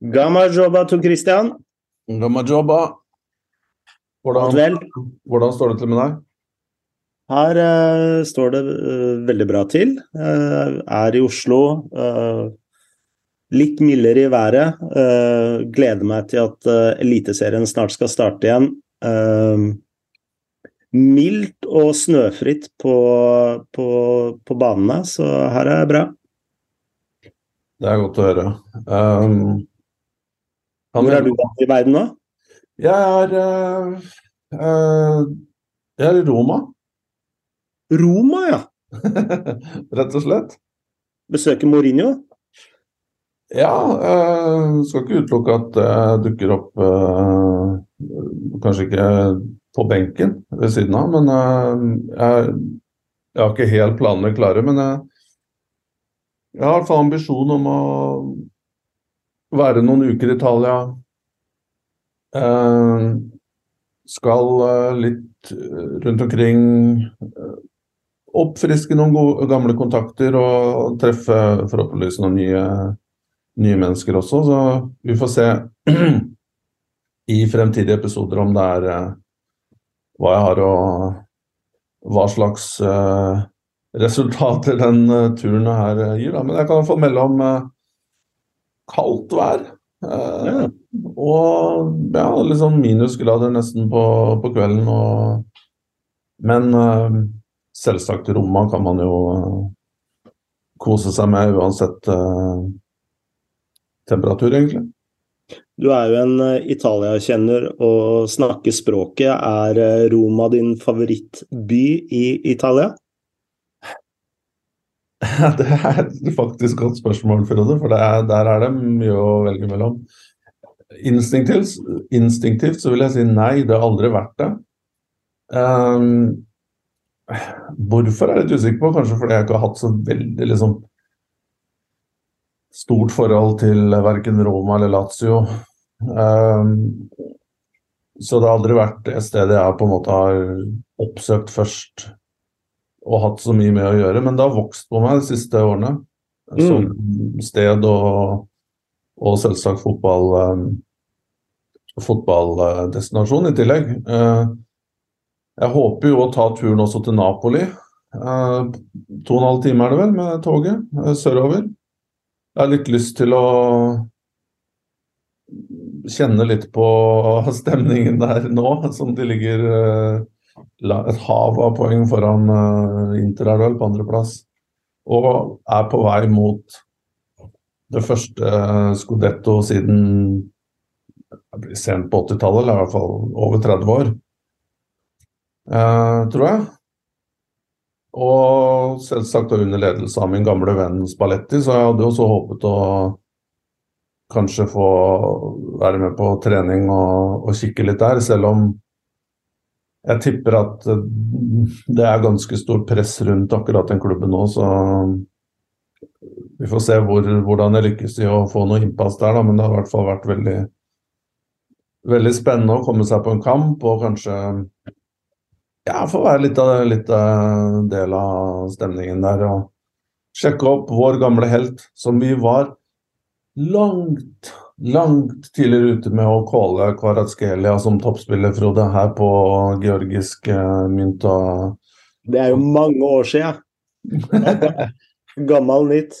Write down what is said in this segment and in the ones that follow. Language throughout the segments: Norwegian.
Gamma jobba to Christian. Gamma jobba. Hvordan, hvordan, står det til med deg? Her uh, står det uh, veldig bra til. Uh, er i Oslo. litt mildere i været. gleder meg til at Eliteserien snart skal starte igjen. mildt og snøfritt på, på, på banene, så her er det bra. Det er godt å høre. Um, Hvor er du i verden nå? Jeg er, uh, jeg er i Roma. Roma, ja. Rett og slett. Besøker Mourinho? Ja, uh, skal ikke utelukke at det dukker opp uh, Kanskje ikke på benken ved siden av, men jeg, jeg, har ikke helt planene klare. Men jeg, jeg har i hvert fall ambisjon om å være noen uker i Italia. Eh, skal litt rundt omkring oppfriske noen gode, gamle kontakter og treffe forhåpentligvis noen nye, nye, mennesker også. Så vi får se i fremtidige episoder om det er eh, hva jeg har og hva slags uh, resultater den uh, turen her gir. Da. Men jeg kan iallfall melde om kaldt vær. Eh, Og ja, sånn minusgrader nesten på, på kvelden. Og, men selvsagt Roma kan man jo eh, kose seg med uansett eh, temperatur, egentlig. Du er jo en uh, Italia-kjenner og snakker språket. Er Roma din favorittby i Italia? Det er faktisk et godt spørsmål, Frode, for er, der er det mye å velge mellom. Instinktivt, instinktivt, så vil jeg si nei, det har aldri vært det. Um, Hvorfor er jeg litt usikker på, kanskje fordi jeg ikke har hatt så veldig liksom, stort forhold til verken Roma eller Lazio. Um, så det har aldri vært et sted jeg på en måte har oppsøkt først og hatt så mye med å gjøre. Men det har vokst på meg de siste årene. Mm. Som sted og, og selvsagt fotball, um, fotballdestinasjon i tillegg. Uh, jeg håper jo å ta turen også til Napoli. Eh, to og en halv time er det vel med toget eh, sørover. Jeg har litt lyst til å kjenne litt på stemningen der nå, som de ligger et hav av poeng foran uh, Inter er vel, på andreplass. Og er på vei mot det første uh, Scudetto siden sent på 80-tallet, eller i hvert fall over 30 år. Uh, tror jeg. Og selvsagt under ledelse av min gamle venn Spalletti, så jeg hadde jo også håpet å kanskje få være med på trening og, og kikke litt der, selv om jeg tipper at eh, det er ganske stort press rundt akkurat den klubben nå, så vi får se hvor, hvordan jeg lykkes i å få noe innpass der, da, men det har i hvert fall vært veldig, veldig spennende å komme seg på en kamp og kanskje ja, få være litt av, litt av del av stemningen der. Og sjekke opp vår gamle helt, som vi var langt, langt tidligere ute med å calle Kvaratskhelia som toppspiller, Frode, her på georgisk uh, mynt. Og... Det er jo mange år sia. Gammel nytt.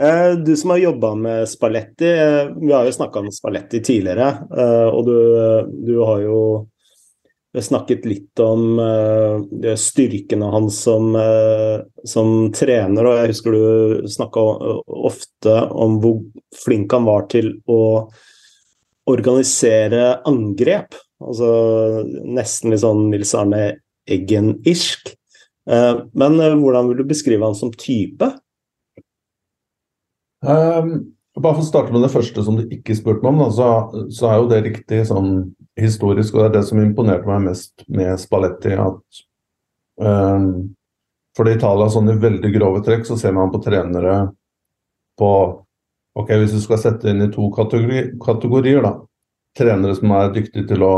Eh, du som har jobba med Spalletti, eh, vi har jo snakka om Spalletti tidligere. Og du, du har jo vi har snakket litt om uh, styrkene hans som, uh, som, trener, og jeg husker du snakka ofte om hvor flink han var til å organisere angrep. Altså nesten litt sånn Nils Arne Eggen-irsk. Uh, men hvordan vil du beskrive han som type? Um, bare for å starte med det første som du ikke spurte meg om, da, så, så, er jo det riktig sånn historisk, og det er det som imponerte meg mest med Spalletti. at um, For Italia sånn i veldig grove trekk så ser man på trenere på Ok, hvis du skal sette inn i to kategori, kategorier, da. Trenere som er dyktige til å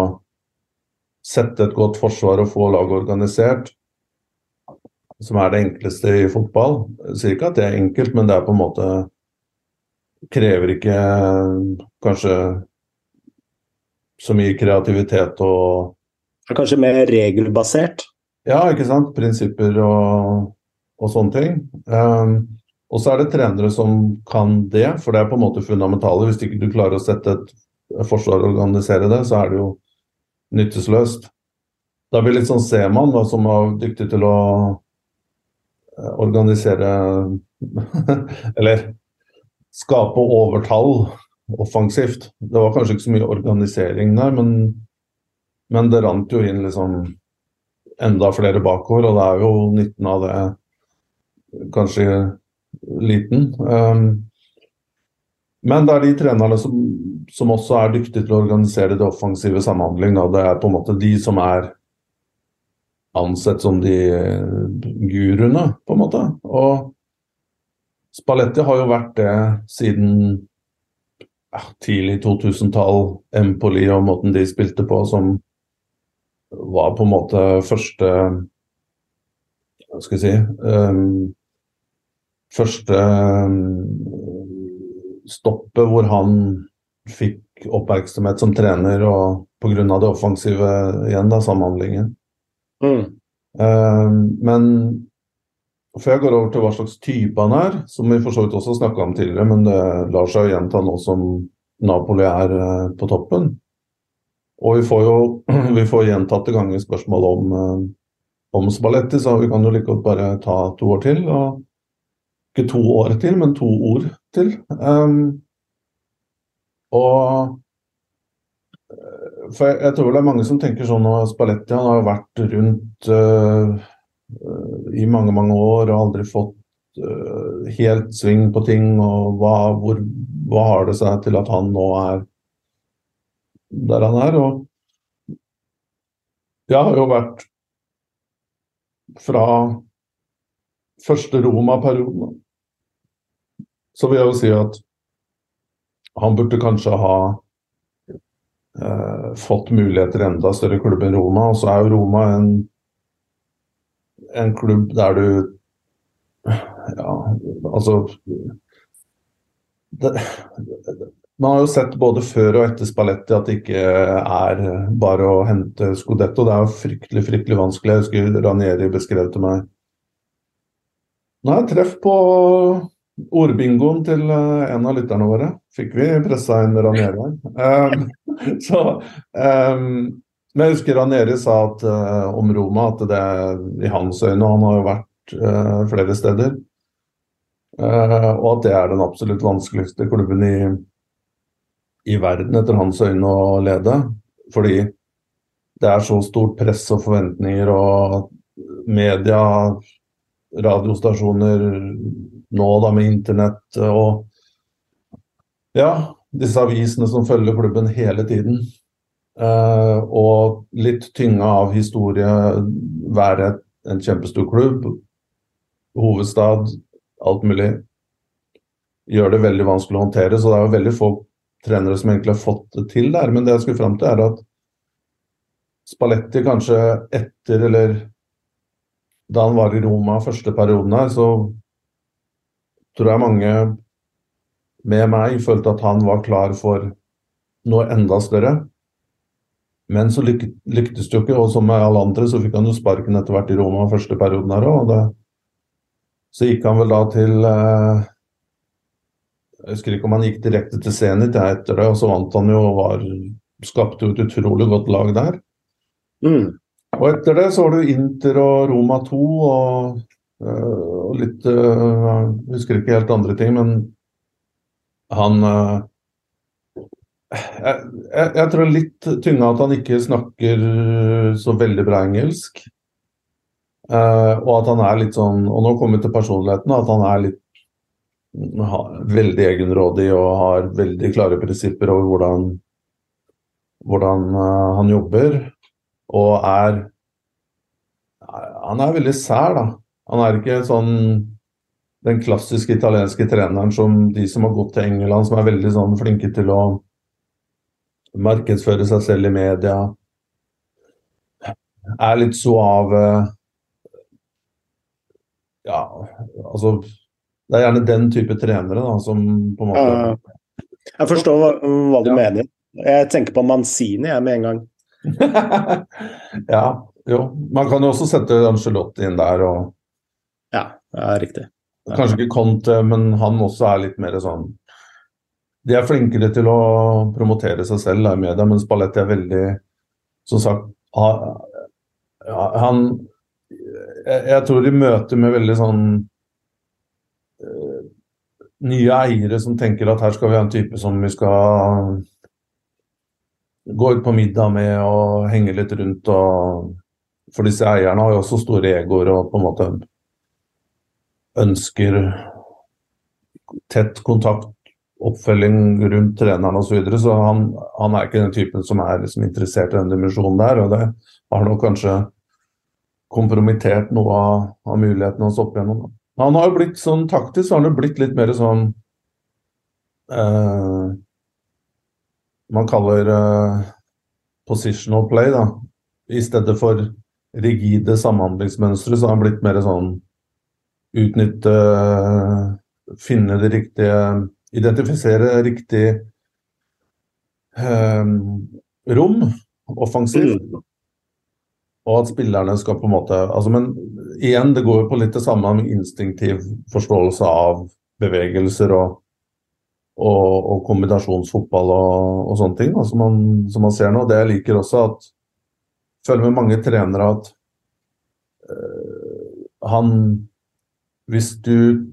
sette et godt forsvar og få laget organisert. Som er det enkleste i fotball. Jeg sier ikke at det er enkelt, men det er på en måte krever ikke kanskje så mye kreativitet og Kanskje mer regelbasert? Ja, ikke sant. Prinsipper og, og sånne ting. Um, og så er det trenere som kan det, for det er på en måte fundamentale. Hvis ikke du klarer å sette et forsvar og organisere det, så er det jo nytteløst. Da blir litt sånn Seman, som var dyktig til å eh, organisere Eller skape overtall offensivt. Det var kanskje ikke så mye organisering der, men men det rant jo inn liksom enda flere bakover, og det er jo nytten av det kanskje liten. Um, men det er de trenerne som, som, også er dyktige til å organisere det offensive samhandling. Da. Det er på en måte de som er ansett som de guruene, på en måte. Og Spalletti har jo vært det siden tidlig 2000-tall. Empoli og måten de spilte på som var på en måte første Hva skal jeg si um, Første um, stoppet hvor han fikk oppmerksomhet som trener og pga. det offensive igjen, da, samhandlingen. Mm. Um, men før jeg går over til hva slags type han er, som vi for så vidt også snakka om tidligere, men det lar seg jo gjenta nå som Napoli er uh, på toppen, og vi får jo vi får gjentatte ganger spørsmål om, eh, om Spalletti, så vi kan jo like godt bare ta to år til. og Ikke to år til, men to ord til. Um, og eh, for jeg, jeg, tror det er mange som tenker sånn at Spalletti han har vært rundt uh, i mange, mange år og aldri fått uh, helt sving på ting. Og hva, hvor, hva har det seg til at han nå er der han er. Og jeg har jo vært fra første Roma-perioden. Så vil jeg jo si at han burde kanskje ha eh, fått muligheter enda større klubb enn Roma. Og så er jo Roma en, en klubb der du Ja, altså det, man har jo sett både før og etter Spalletti at det ikke er bare å hente Scudetto. Det er jo fryktelig fryktelig vanskelig. Jeg husker Ranieri beskrev til meg Nei, treff på ordbingoen til eh, en av lytterne våre. Fikk vi pressa inn Ranieri her. Um, så, um, men jeg husker Ranieri sa at, uh, om Roma at det i hans øyne Han har jo vært uh, flere steder. Uh, og at det er den absolutt vanskeligste klubben i i verden, etter hans øyne, å lede. Fordi det er så stort press og forventninger, og media, radiostasjoner, nå da med internett og ja, disse avisene som følger klubben hele tiden. Uh, og litt tynga av historie, være en kjempestor klubb, hovedstad, alt mulig. Gjør det veldig vanskelig å håndtere. Så det er jo veldig få trenere som egentlig har fått det til der. Men det jeg skulle fram til, er at Spalletti kanskje etter, eller da han var i Roma første perioden her, så tror jeg mange med meg følte at han var klar for noe enda større. Men så lyk lyktes det jo ikke, og som med alle andre så fikk han jo sparken etter hvert i Roma første perioden her òg. Så gikk han vel da til eh, jeg husker ikke om han gikk direkte til Zenit etter det, og så vant han jo og var, skapte jo et utrolig godt lag der. Mm. Og etter det så var det jo Inter og Roma 2 og, øh, og litt øh, Jeg husker ikke helt andre ting, men han øh, jeg, jeg, jeg, tror litt tynga at han ikke snakker så veldig bra engelsk. Uh, og at han er litt sånn Og nå kommer vi til personligheten. At han er litt veldig egenrådig og har veldig klare prinsipper over hvordan, hvordan uh, han jobber. Og er Han er veldig sær, da. Han er ikke sånn den klassiske italienske treneren som de som har gått til England, som er veldig sånn flinke til å markedsføre seg selv i media. Er litt suave. Ja, altså det er gjerne den type trenere da, som på en måte jeg forstår hva, hva du Ja. mener. Jeg tenker på Manzini jeg med en gang. Ja, jo. Man kan jo også sette Angelotti inn der, og Ja, er riktig. Kanskje ikke Conte, men han også er litt mer sånn De er flinkere til å promotere seg selv i media, men Spalletti er veldig Som sagt, han jeg, jeg tror i møte med veldig sånn eh, nye eiere som tenker at her skal vi ha en type som vi skal gå ut på middag med og henge litt rundt. og For disse eierne har jo også store egoer og på en måte ønsker tett kontakt, oppfølging rundt treneren osv. Så, videre. så han, han er ikke den typen som er liksom interessert i den dimensjonen der. og det har nok kanskje kompromittert noe av, av mulighetene hans opp igjennom. Han har blitt sånn taktisk, så har han blitt litt mer sånn eh, Man kaller eh, positional play, da. I stedet for rigide samhandlingsmønstre, så har han blitt mer sånn utnytte Finne de riktige Identifisere riktig eh, rom offensivt. Mm. Og at spillerne skal på en måte altså, Men igjen, det går jo på litt det samme med instinktiv forståelse av bevegelser og, og, og kombinasjonsfotball og, og sånne ting da, som, man, som man ser nå. Det jeg liker også at føler med mange trenere at øh, han Hvis du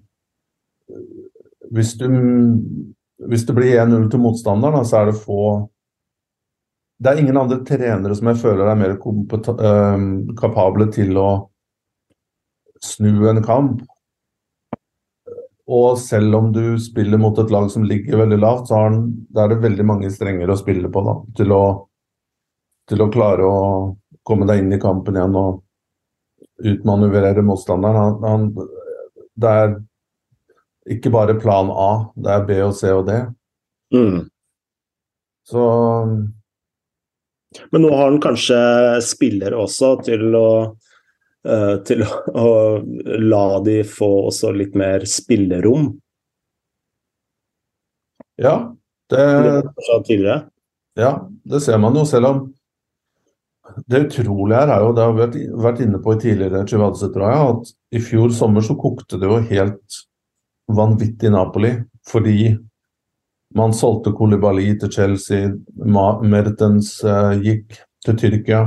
hvis du, hvis det blir 1-0 til motstanderen, så er det få det er ingen andre trenere som jeg føler er mer kompeta- kapable til å snu en kamp. Og selv om du spiller mot et lag som ligger veldig lavt, så er det veldig mange strenger å spille på da, til å, til å klare å komme deg inn i kampen igjen og utmanøvrere motstanderen. Han, han, det er ikke bare plan A, det er B og C og D. Mm. Så Men nå har han kanskje spillere også til å eh, til å, la de få også litt mer spillerom. ja, det, Det. Ja, det ser man jo, selv om det utrolige her er jo, det har vi vært, inne på i tidligere at i fjor sommer så kokte det jo helt vanvittig Napoli. Fordi man solgte Kolibali til Chelsea, Mertens eh, gikk til Tyrkia.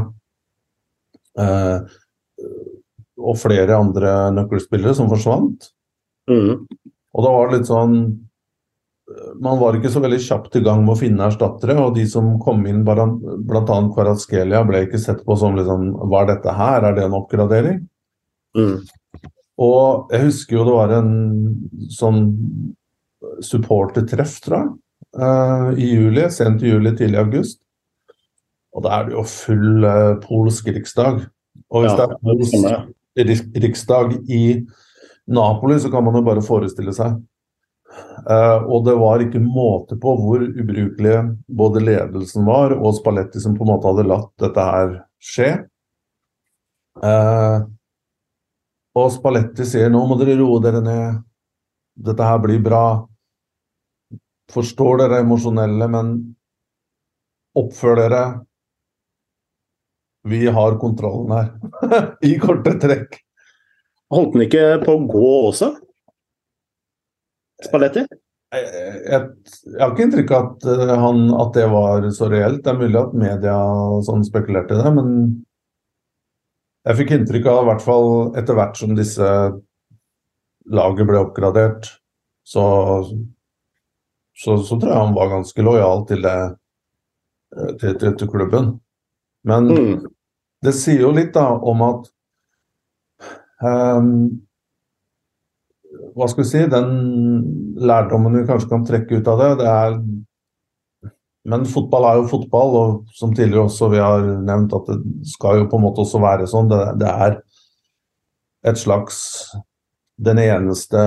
Eh, og flere andre nøkkelspillere som forsvant. Mm. Og da var det litt sånn Man var ikke så veldig kjapt i gang med å finne erstattere, og de som kom inn, bl.a. Kvaratskhelia, ble ikke sett på som liksom Hva er dette her, er det en oppgradering? Mm. Og jeg husker jo det var en sånn supportertreff, tror jeg, eh, i juli, sent i juli, tidlig i august. Og da er det jo full eh, polsk riksdag. Og hvis Ja, det er polsk riksdag i Napoli, så kan man jo bare forestille seg. Uh, og det var ikke måte på hvor ubrukelige både ledelsen var og Spalletti som på en måte hadde latt dette her skje. Eh, og Spalletti sier nå må dere roe dere ned, dette her blir bra. Forstår dere emosjonelle, men oppfør dere. Vi har kontrollen her, i korte trekk. Holdt han ikke på å gå også? Spalletti? Jeg, jeg, jeg har ikke inntrykk av at, eh, han, at det var så reelt. Det er mulig at media sånn spekulerte i det, men jeg fikk inntrykk av, i hvert fall etter hvert som disse laget ble oppgradert, så, så, så tror jeg han var ganske lojal til det eh, til, til, til klubben. Men Mm. det sier jo litt da om at um, Hva skal vi si Den lærdommen vi kanskje kan trekke ut av det, det er Men fotball er jo fotball, og som tidligere også vi har nevnt, at det skal jo på en måte også være sånn. Det, det er et slags Den eneste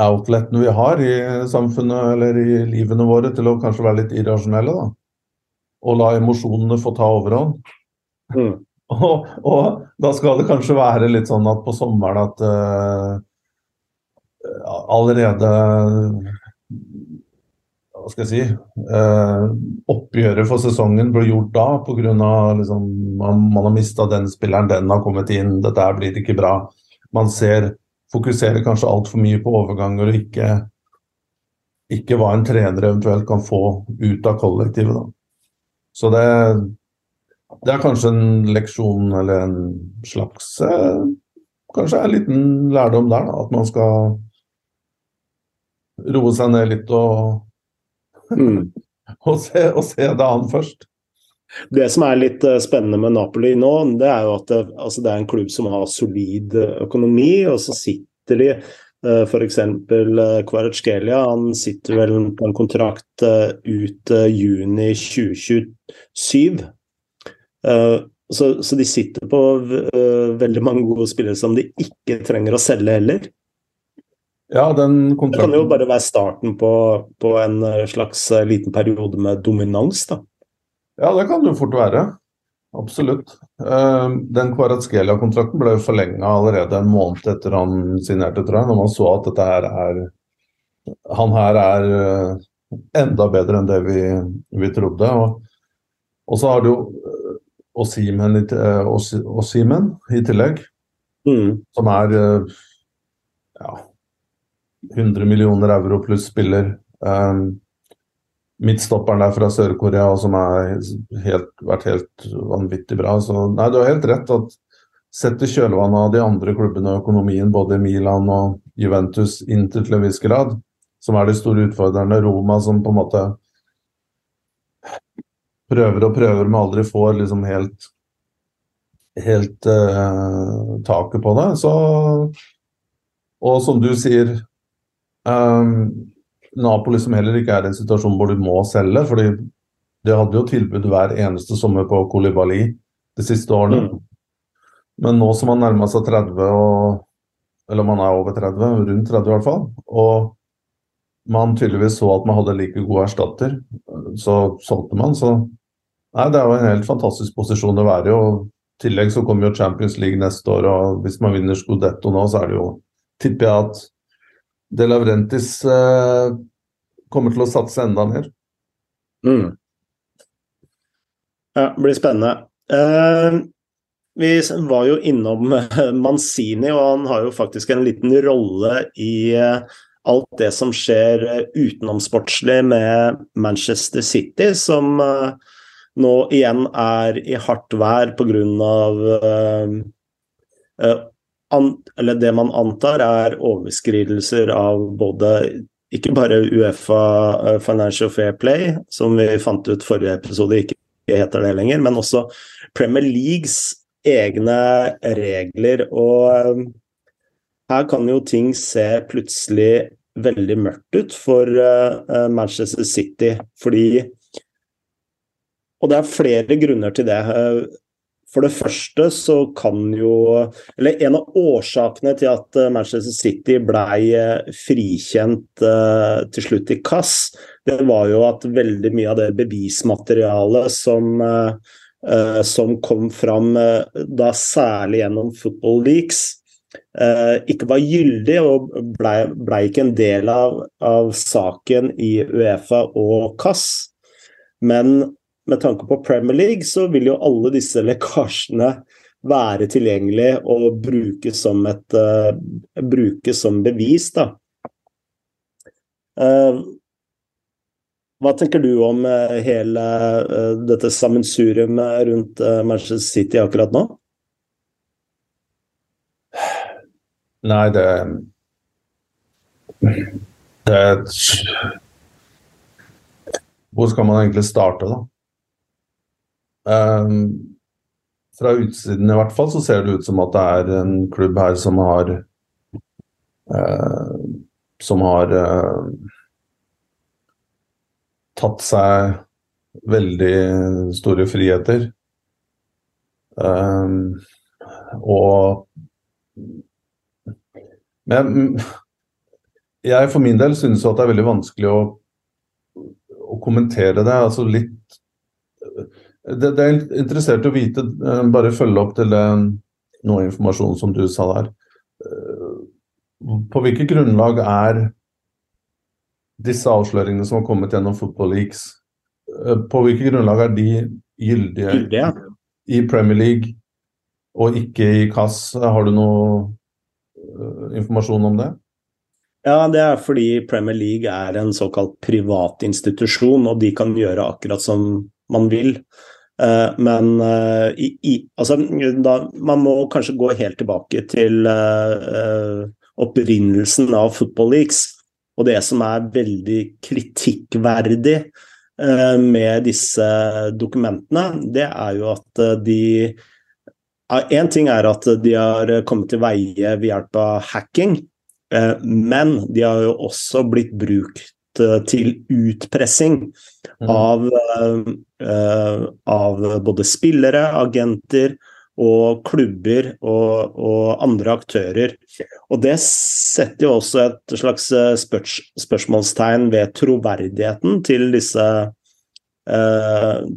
outleten vi har i samfunnet eller i livene våre til å kanskje være litt irrasjonelle. da og la emosjonene få ta overhånd. Mm. Og, og da skal det kanskje være litt sånn at på sommeren at, uh, allerede hva skal jeg si eh, Oppgjøret for sesongen ble gjort da pga. Liksom, man, man har mista den spilleren, den har kommet inn, dette blir ikke bra. Man ser, fokuserer kanskje altfor mye på overganger og ikke, ikke hva en trener eventuelt kan få ut av kollektivet. Da. Så det, det er kanskje en leksjon eller en slags eh, Kanskje en liten lærdom der, da, at man skal roe seg ned litt og Mm. og, se, og se det an først. Det som er litt eh, spennende med Napoli nå, det er jo at det, altså det er en klubb som har solid eh, økonomi, og så sitter de uh, F.eks. Kvaratskhelia, han sitter vel på en kontrakt ut juni 2027. Så, så, de sitter på veldig mange gode spillere som de ikke trenger å selge heller. Ja, den kontrakten... Det kan jo bare være starten på, på en eh, slags eh, liten periode med dominans, da. Ja, det kan det jo fort være. Absolutt. Eh, den Kvaratskelia-kontrakten ble forlenga allerede en måned etter han signerte, tror jeg, når man så at dette her er Han her er enda bedre enn det vi, vi trodde. Og, og, så har du Osimen i, i tillegg, mm. som er ja, 100 millioner euro pluss spiller. Um, midtstopperen der fra Sør-Korea som har vært helt vanvittig bra. Så nei, du har helt rett at sett i kjølvannet av de andre klubbene og økonomien, både Milan og Juventus, inntil til en viss grad, som er de store utfordrerne. Roma som på en måte prøver og prøver, men aldri får liksom helt helt uh, taket på det. Så Og som du sier, Um, Napoli som heller ikke er i en situasjon hvor de må selge. fordi de hadde jo tilbud hver eneste sommer på Kolibali de siste årene. Mm. Men nå som man nærmer seg 30, og, eller man er over 30, rundt 30 i hvert fall, og man tydeligvis så at man hadde like god erstatter, så solgte man. Så nei, det er jo en helt fantastisk posisjon å være i. og I tillegg så kommer jo Champions League neste år, og hvis man vinner Scudetto nå, så er det jo Tipper jeg at de Laurentis eh, kommer til å satse enda mer. Mm. Ja, det blir spennende. Eh, vi var jo innom eh, Manzini, og han har jo faktisk en liten rolle i eh, alt det som skjer eh, utenomsportslig med Manchester City, som eh, nå igjen er i hardt vær pga eller det man antar, er overskridelser av både ikke bare Uefa eh, Financial Fair Play, som vi fant ut forrige episode ikke heter det lenger, men også Premier Leagues egne regler. Og eh, her kan jo ting se plutselig veldig mørkt ut for eh, Manchester City, fordi Og det er flere grunner til det. For det første så kan jo Eller en av årsakene til at eh, Manchester City blei eh, frikjent uh, til slutt i Kass, det var jo at veldig mye av det bevismaterialet som, som kom fram da særlig gjennom Football Leaks, ikke var gyldig og blei ble ikke en del av, av saken i Uefa og Kass. Men med tanke på Premier League, så vil jo alle disse lekkasjene være tilgjengelig og brukes som, et, uh, brukes som bevis. Da. Uh, hva tenker du om uh, hele dette sammensuriumet rundt Manchester City akkurat nå? Nei, det Det Hvor skal man egentlig starte, da? Um, fra utsiden i hvert fall så ser det ut som at det er en klubb her som har uh, Som har uh, tatt seg veldig store friheter. Um, og Men jeg for min del synes at det er veldig vanskelig å, å kommentere det. altså litt det, det, er interessert å vite, eh, bare følge opp til det, noe informasjon som du sa der. Eh, på hvilket grunnlag er disse avsløringene som har kommet gjennom Football Leaks, eh, på hvilket grunnlag er de gyldige Gyldige. i Premier League og ikke i CAS? Har du noe eh, informasjon om det? Ja, det er fordi Premier League er en såkalt privat institusjon, og de kan gjøre akkurat som man vil. Eh, men eh, i, i, altså, da, man må kanskje gå helt tilbake til uh, opprinnelsen av Football Leaks. Og det som er veldig kritikkverdig med disse dokumentene, det er jo at de Én ting er at de har kommet til veie ved hjelp av hacking. Eh, men de har jo også blitt brukt eh, til utpressing mm. av, eh, av både spillere, agenter og klubber og, og, andre aktører. Og det setter jo også et slags spørs, spørsmålstegn ved troverdigheten til disse,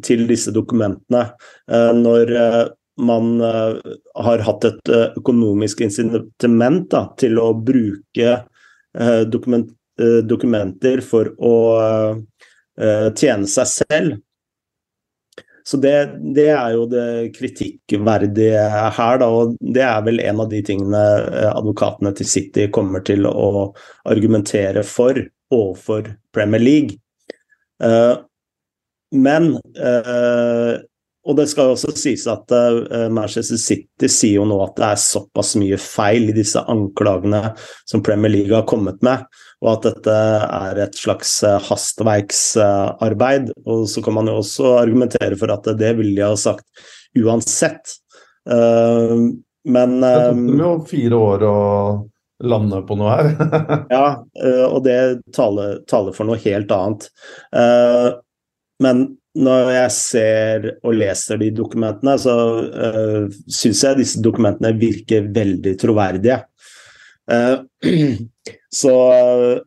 til disse dokumentene. Når man har hatt et økonomisk incitament da, til å bruke dokument, dokumenter for å tjene seg selv. Så det, det, er jo det kritikkverdige her, da, og det er vel en av de tingene advokatene til City kommer til å argumentere for overfor Premier League. Men og det skal også sies at uh, Manchester City sier jo nå at det er såpass mye feil i disse anklagene som Premier League har kommet med, og at dette er et slags uh, hastverksarbeid. Og så kan man jo også argumentere for at det ville de ha sagt uansett. men Det tok jo fire år å lande på noe her. ja, og det taler, taler, for noe helt annet. men når jeg ser og leser de dokumentene, så uh, eh, syns jeg disse dokumentene virker veldig troverdige. Uh, så uh,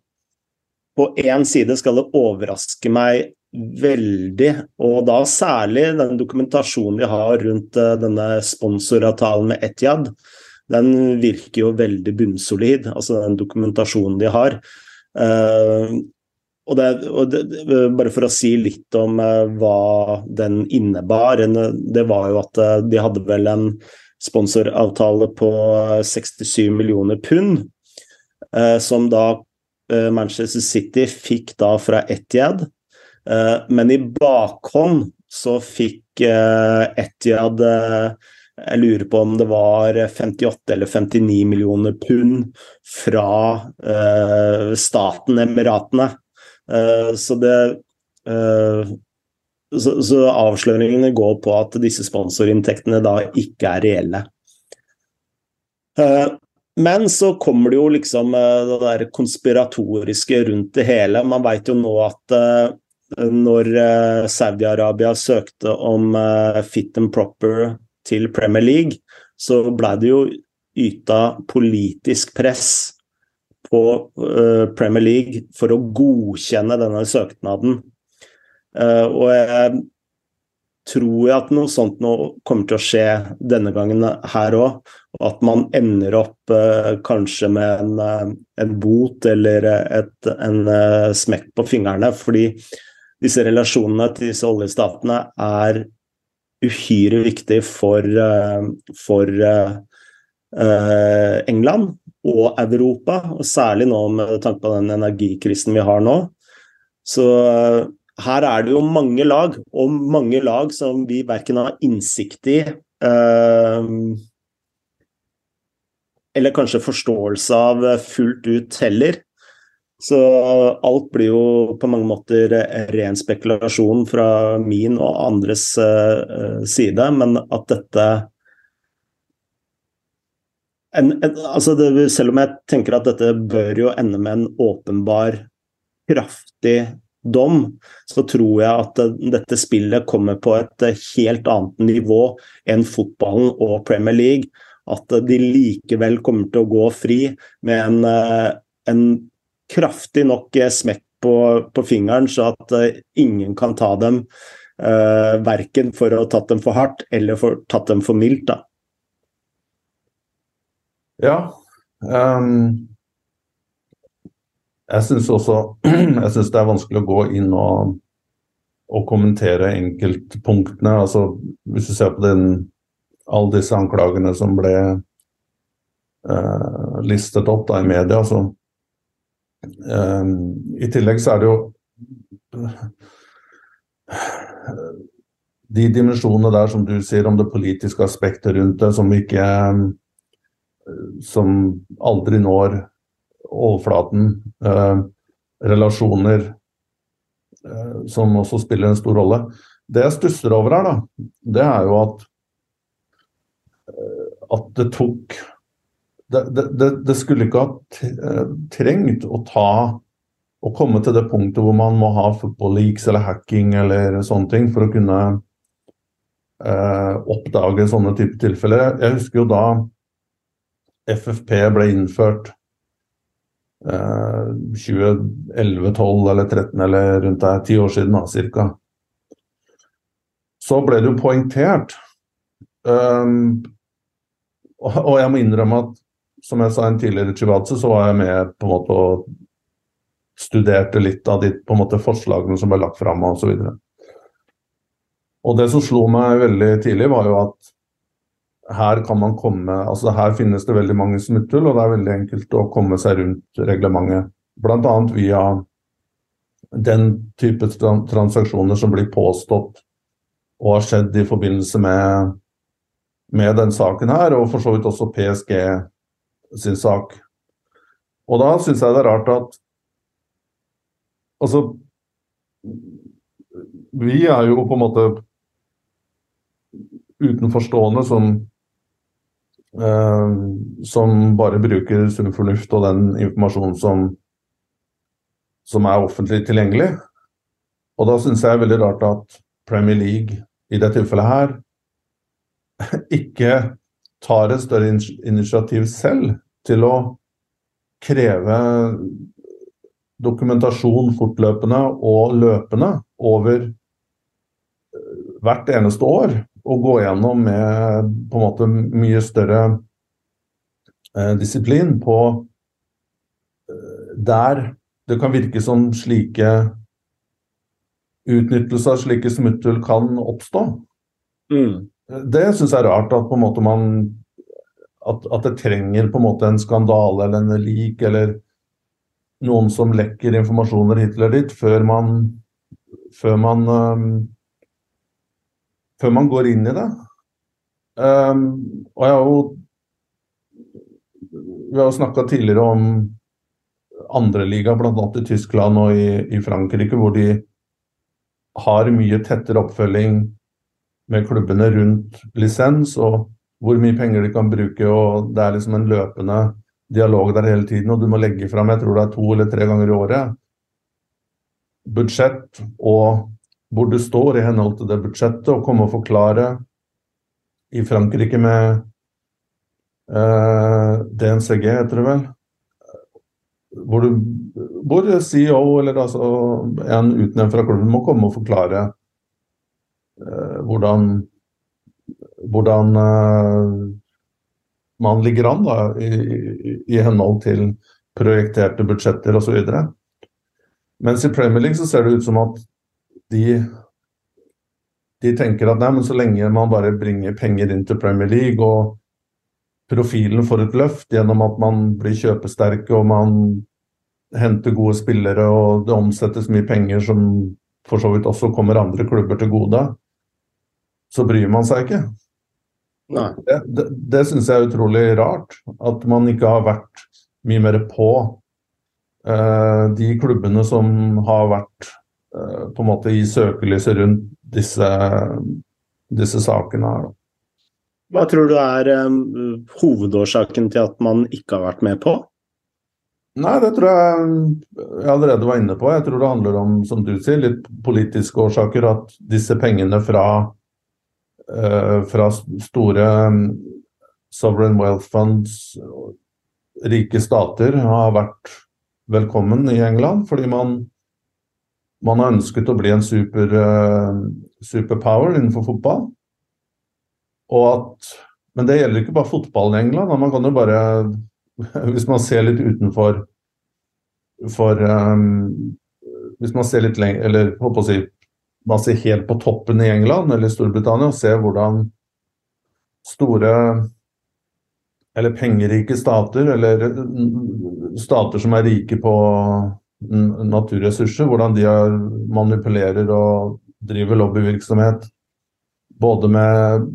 på én side skal det overraske meg veldig, og da særlig den dokumentasjonen de har rundt uh, denne sponsoravtalen med Etiad. Den virker jo veldig bunnsolid, altså den dokumentasjonen de har. Uh, og det, og det, bare for å si litt om hva den innebar. Det var jo at de hadde vel en sponsoravtale på 67 millioner pund, som da Manchester City fikk da fra Etiad. men i bakhånd så fikk Etiad jeg lurer på om det var 58 eller 59 millioner pund fra staten Emiratene. Eh, så det eh, så, avsløringene går på at disse sponsorinntektene da ikke er reelle. Eh, men så kommer det jo liksom det der konspiratoriske rundt det hele. Man veit jo nå at når Saudi-Arabia søkte om fit and proper til Premier League, så ble det jo yta politisk press på Premier League for å godkjenne denne søknaden. Og jeg tror jeg at noe sånt nå kommer til å skje denne gangen her òg. Og at man ender opp uh, kanskje med en, en, bot eller et, en smekk på fingrene. Fordi disse relasjonene til disse oljestatene er uhyre viktig for, for England og Europa, og særlig nå med tanke på den energikrisen vi har nå. Så eh, her er det jo mange lag, og mange lag som vi verken har innsikt i eh, eller kanskje forståelse av fullt ut heller. Så alt blir jo på mange måter ren spekulasjon fra min og andres eh, side, men at dette en, en, altså det, selv om jeg tenker at dette bør jo ende med en åpenbar, kraftig dom, så tror jeg at dette spillet kommer på et helt annet nivå enn fotballen og Premier League. At de likevel kommer til å gå fri med en, en kraftig nok smekk på, på, fingeren, så at ingen kan ta dem. Uh, verken for å ha tatt dem for hardt eller for tatt dem for mildt. da. Ja. Um, jeg syns også jeg synes det er vanskelig å gå inn og, og kommentere enkeltpunktene. Altså, hvis du ser på den, alle disse anklagene som ble eh, listet opp da, i media, så eh, I tillegg så er det jo de dimensjonene der som du sier om det politiske aspektet rundt det, som ikke Som aldri når overflaten. Eh, relasjoner eh, som også spiller en stor rolle. Det jeg stusser over her, da, det er jo at eh, at det tok det, det, det, skulle ikke ha trengt å ta å komme til det punktet hvor man må ha football leaks eller hacking eller sånne ting for å kunne eh, oppdage sånne type tilfeller. Jeg husker jo da FFP ble innført eh, 2011, 12 eller 13 eller rundt der, ti år siden da, cirka. Så ble det jo poengtert. Um, og jeg må innrømme at som jeg sa en tidligere chivatse, så var jeg med på en måte og studerte litt av de på en måte, forslagene som ble lagt fram osv. Og, så og det som slo meg veldig tidlig, var jo at her kan man komme altså Her finnes det veldig mange smutthull, og det er veldig enkelt å komme seg rundt reglementet. Bl.a. via den type transaksjoner som blir påstått og har skjedd i forbindelse med, med den saken her, og for så vidt også PSG sin sak. Og da syns jeg det er rart at Altså Vi er jo på en måte utenforstående som som bare bruker sunn fornuft og den informasjonen som, som er offentlig tilgjengelig. Og da syns jeg er veldig rart at Premier League i det tilfellet her ikke tar et større initiativ selv til å kreve dokumentasjon fortløpende og løpende over eh, hvert eneste år. Og gå gjennom med på en måte mye større eh, disiplin på eh, der det kan virke som slike utnyttelse av slike smutthull kan oppstå. Mm. Det syns jeg er rart at på en måte man at, at, det trenger på en måte en skandale eller en lik eller noen som lekker informasjoner hit eller dit, før man, før man, um, før man går inn i det. Um, og jeg har jo Vi har jo snakka tidligere om andre liga, bl.a. i Tyskland og i, i, Frankrike, hvor de har mye tettere oppfølging med klubbene rundt lisens, og hvor mye penger de kan bruke. og Det er liksom en løpende dialog der hele tiden, og du må legge fram jeg tror det er to eller tre ganger i året, budsjett og hvor du står i henhold til det budsjettet, og komme og forklare i Frankrike med eh, DNCG, heter det vel, hvor, du, hvor CEO eller altså en utnevnt fra klubben må komme og forklare eh, hvordan, hvordan eh, man ligger an da, i, i, henhold til projekterte budsjetter osv. Mens i Premier League så ser det ut som at de, de tenker at nei, men så lenge man bare bringer penger inn til Premier League og profilen får et løft gjennom at man blir kjøpesterke og man henter gode spillere og det omsettes mye penger som for så vidt også kommer andre klubber til gode, så bryr man seg ikke. Det, det, det syns jeg er utrolig rart. At man ikke har vært mye mer på uh, de klubbene som har vært på en måte gi søkelyset rundt disse, disse sakene her. Hva tror du er um, hovedårsaken til at man ikke har vært med på? Nei, det tror jeg jeg allerede var inne på. Jeg tror det handler om, som du sier, litt politiske årsaker. At disse pengene fra uh, fra store mm, sovereign wealth funds, rike stater, har vært velkommen i England. Fordi man, man har ønsket å bli en super, uh, superpower innenfor fotball. At, men det gjelder ikke bare fotballen i England. Man kan jo bare, hvis man ser litt utenfor for um, Hvis man ser litt lenger, eller håper å si, man ser helt på toppen i England eller Storbritannia og ser hvordan store eller pengerike stater, eller stater som er rike på naturressurser, hvordan de manipulerer og driver lobbyvirksomhet både med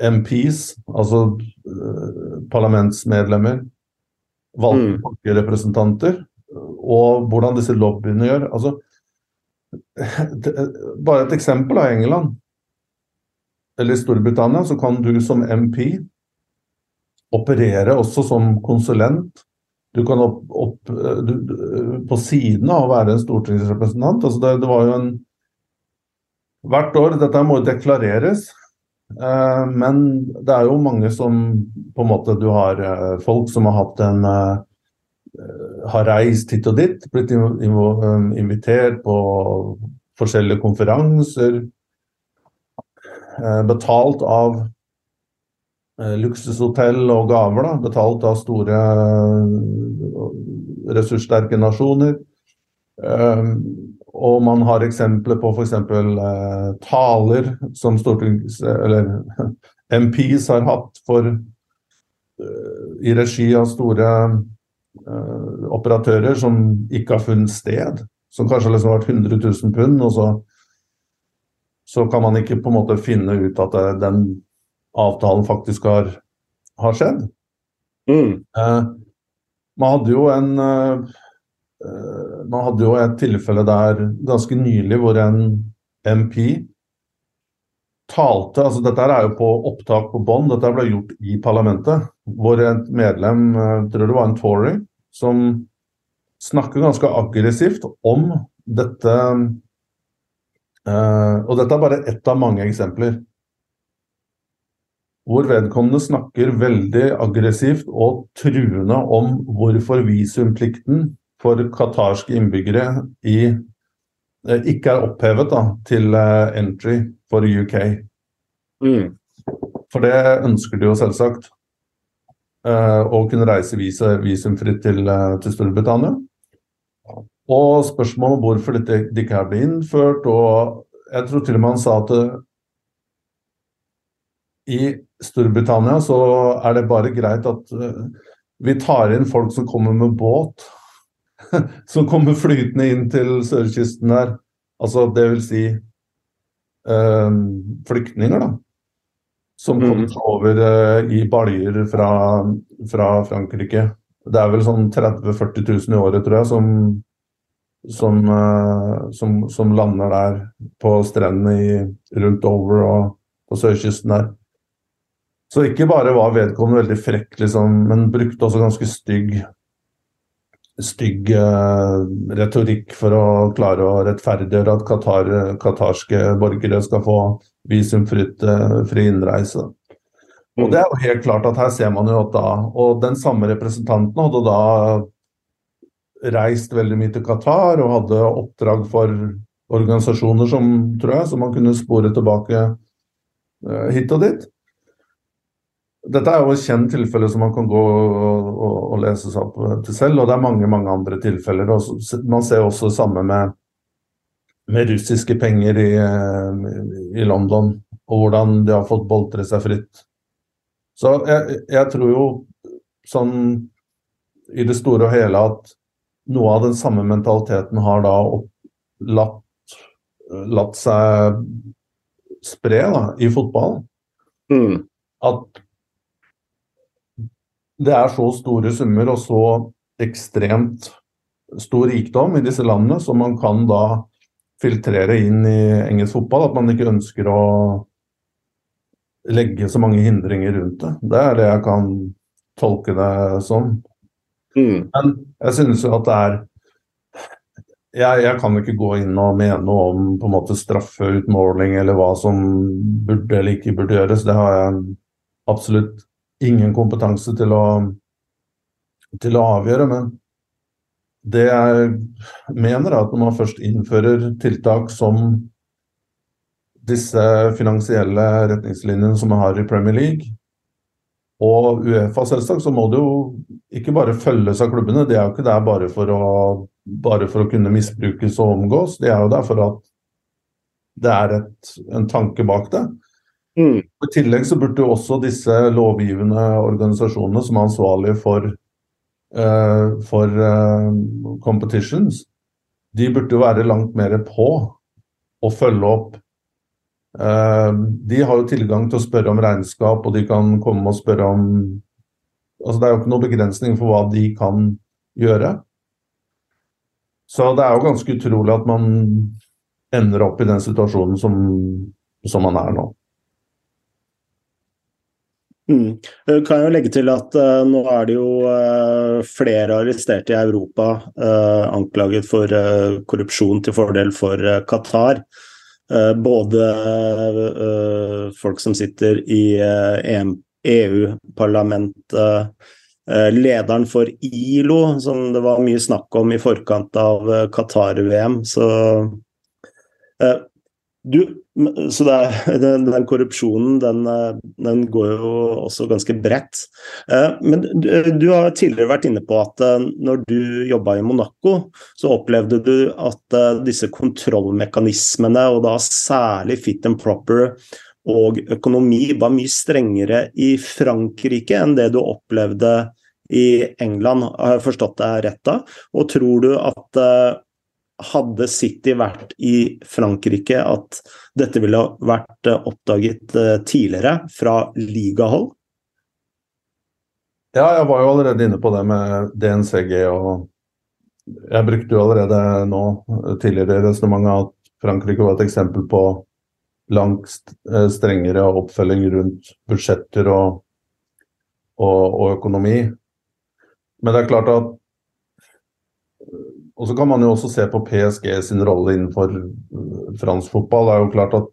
MPs, altså uh, parlamentsmedlemmer, valgte mm. folkerepresentanter, og hvordan disse lobbyene gjør. Altså, bare et eksempel av England eller Storbritannia, så kan du som MP operere også som konsulent. Du kan opp, opp du, på siden av å være en stortingsrepresentant. Altså det, det, var jo en Hvert år, dette må jo deklareres, eh, men det er jo mange som på en måte Du har eh, folk som har hatt en eh, har reist hit og dit, blitt invitert på forskjellige konferanser. Betalt av luksushotell og gaver. Da. Betalt av store ressurssterke nasjoner. Og man har eksempler på f.eks. Eh, taler som stortings... Eller MPs har hatt for eh, i regi av store eh, operatører som ikke har funnet sted. Som kanskje liksom har vært 100 000 pund, og så, så kan man ikke på en måte finne ut at den avtalen faktisk har, har skjedd. Mm. Eh, man hadde jo en eh, Eh, man hadde jo et tilfelle der ganske nylig hvor en MP talte altså Dette er jo på opptak på bånd, dette ble gjort i parlamentet. Hvor et medlem, jeg eh, tror det var en Tory, som snakker ganske aggressivt om dette eh, Og dette er bare ett av mange eksempler. Hvor vedkommende snakker veldig aggressivt og truende om hvorfor visumplikten for qatarske innbyggere i, eh, ikke er opphevet da, til eh, entry for UK. Mm. For det ønsker de jo selvsagt. Uh, å kunne reise visumfritt til, til, Storbritannia. Og spørsmålet om hvorfor dette det ikke blitt innført. Og jeg tror til og med han sa at i Storbritannia så er det bare greit at vi tar inn folk som kommer med båt som kommer flytende inn til sørkysten der. Altså det vil si øh, flyktninger, da. Som mm. kommer over øh, i baljer fra, fra, Frankrike. Det er vel sånn 30 000-40 000 i året, tror jeg, som, som, øh, som, som lander der på strendene rundt over og på sørkysten der. Så ikke bare var vedkommende veldig frekk, liksom, men brukte også ganske stygg stygg uh, retorikk for å klare å rettferdiggjøre at Qatar, qatarske borgere skal få visumfritt fri innreise. Og det er jo helt klart at her ser man jo at da Og den samme representanten hadde da reist veldig mye til Qatar og hadde oppdrag for organisasjoner som, tror jeg, som man kunne spore tilbake uh, hit og dit. Dette er jo et kjent tilfelle som man kan gå og, og, og lese seg opp til selv, og det er mange mange andre tilfeller. Man ser også det samme med, med russiske penger i, i, London, og hvordan de har fått boltre seg fritt. Så jeg, jeg, tror jo sånn i det store og hele at noe av den samme mentaliteten har da latt, latt seg spre da, i fotballen. Mm. At det er så store summer og så ekstremt stor rikdom i disse landene som man kan da filtrere inn i engelsk fotball. At man ikke ønsker å legge så mange hindringer rundt det. Det er det jeg kan tolke det som. Mm. Men jeg synes jo at det er jeg, jeg, kan ikke gå inn og mene noe om på en måte straffeutmåling eller hva som burde eller ikke burde gjøres. Det har jeg absolutt ingen kompetanse til å, til å avgjøre. Men det jeg mener, er at når man først innfører tiltak som disse finansielle retningslinjene som man har i Premier League, Og Uefa selvsagt, så må det jo ikke bare følges av klubbene. De er jo ikke der bare for å, bare for å kunne misbrukes og omgås. De er jo der for at det er et, en tanke bak det. Mm. I tillegg så burde jo også disse lovgivende organisasjonene som er ansvarlige for, uh, for uh, competitions, de burde jo være langt mer på å følge opp Uh, de har jo tilgang til å spørre om regnskap, og de kan komme og spørre om altså Det er jo ikke noen begrensning for hva de kan gjøre. Så det er jo ganske utrolig at man ender opp i den situasjonen som, som man er nå. Mm. Kan jo legge til at uh, nå er det jo uh, flere arresterte i Europa uh, anklaget for korrupsjon til fordel for Qatar. Eh, både eh, folk som sitter i EU-parlamentet, eh, e lederen for ILO, som det var mye snakk om i forkant av Qatar-VM. Så du, så er, den, den, korrupsjonen, den, den, går jo også ganske bredt. Eh, men du, du, har tidligere vært inne på at eh, når du jobba i Monaco, så opplevde du at eh, disse kontrollmekanismene, og da særlig fit and proper og økonomi, var mye strengere i Frankrike enn det du opplevde i England. Har jeg forstått deg rett da? Og tror du at hadde City vært i Frankrike, at dette ville vært eh, oppdaget eh, tidligere fra ligahold? Ja, jeg var jo allerede inne på det med DNCG. og Jeg brukte jo allerede nå tidligere i resonnementet at Frankrike var et eksempel på langt eh, strengere oppfølging rundt budsjetter og, og, og økonomi. Men det er klart at og så kan man jo også se på PSG sin rolle innenfor øh, fransk fotball. Det er jo klart at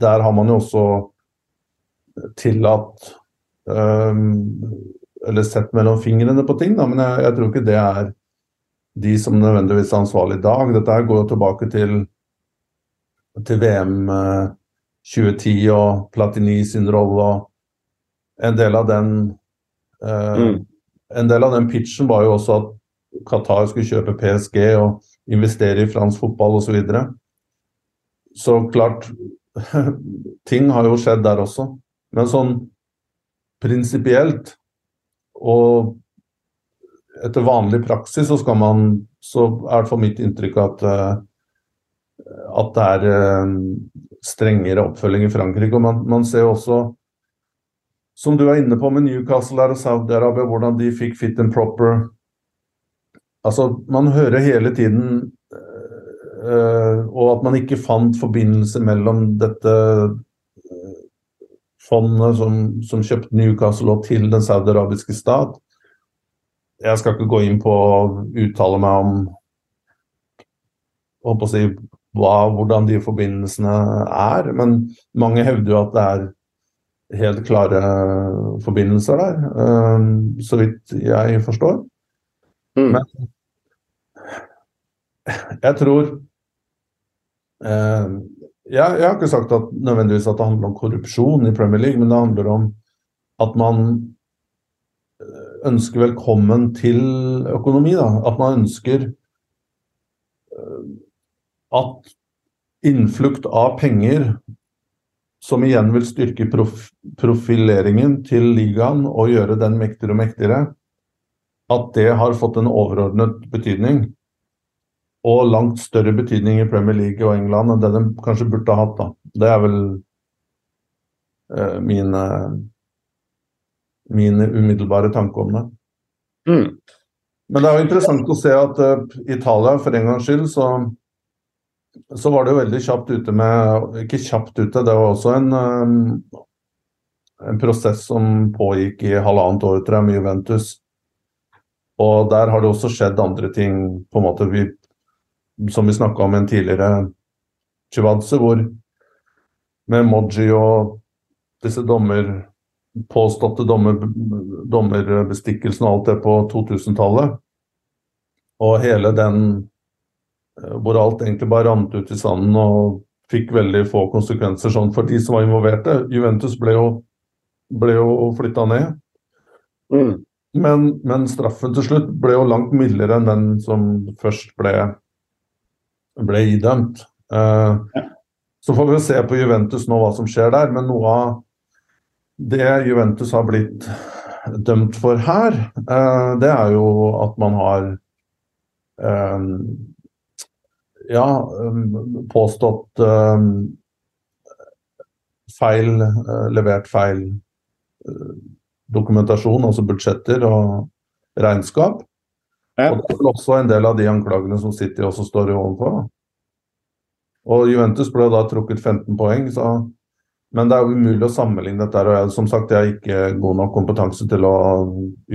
der har man jo også tillatt um, Eller sett mellom fingrene på ting, da, men jeg, jeg, tror ikke det er de som nødvendigvis er ansvarlig i dag. Dette her går jo tilbake til, til VM uh, 2010 og Platini sin rolle. og En del av den uh, mm. En del av den pitchen var jo også at Qatar skulle kjøpe PSG og investere i fransk fotball osv. Så, videre. så klart Ting har jo skjedd der også. Men sånn prinsipielt og etter vanlig praksis så skal man Så er det for mitt inntrykk at eh, at det er eh, strengere oppfølging i Frankrike. og Man, man ser også, som du er inne på med Newcastle og Saudi-Arabia, hvordan de fikk fit and proper Altså, man hører hele tiden øh, Og at man ikke fant forbindelse mellom dette øh, fondet som, som, kjøpte Newcastle og til den saudiarabiske stat. Jeg skal ikke gå inn på å uttale meg om å si, hva, hvordan de forbindelsene er, men mange hevder jo at det er helt klare forbindelser der, øh, så vidt jeg forstår. Mm. Men jeg tror eh, jeg, jeg, har ikke sagt at nødvendigvis at det handler om korrupsjon i Premier League, men det handler om at man eh, ønsker velkommen til økonomi. Da. At man ønsker eh, at innflukt av penger, som igjen vil styrke prof profileringen til ligaen og gjøre den mektigere og mektigere, at det har fått en overordnet betydning og langt større betydning i Premier League og England enn det de kanskje burde ha hatt. da. Det er vel uh, mine, mine, umiddelbare tanker om det. Mm. Men det er jo interessant å se at uh, Italia, for en gangs skyld, så, så var det jo veldig kjapt ute med Ikke kjapt ute, det var også en, um, en prosess som pågikk i halvannet år, tror jeg, med Juventus. Og der har det også skjedd andre ting. på en måte Vi som vi snakka om en tidligere Chivadze, hvor med Moji og disse dommer påståtte dommer, dommerbestikkelsen og alt det på 2000-tallet. Og hele den eh, hvor alt egentlig bare rant ut i sanden og fikk veldig få konsekvenser sånn for de som var involverte. Juventus ble jo, ble jo flytta ned. Mm. Men, men, straffen til slutt ble jo langt mildere enn den som først ble, ble idømt. Uh. Så får vi se på Juventus nå hva som skjer der, men noe av det Juventus har blitt dømt for her, uh, det er jo at man har uh, ja, påstått feil, levert feil dokumentasjon, altså budsjetter og regnskap. Og Det er også en del av de anklagene som City også står overfor. Og Juventus ble da trukket 15 poeng, så, men det er jo umulig å sammenligne dette. og jeg, Som sagt, jeg har ikke god nok kompetanse til å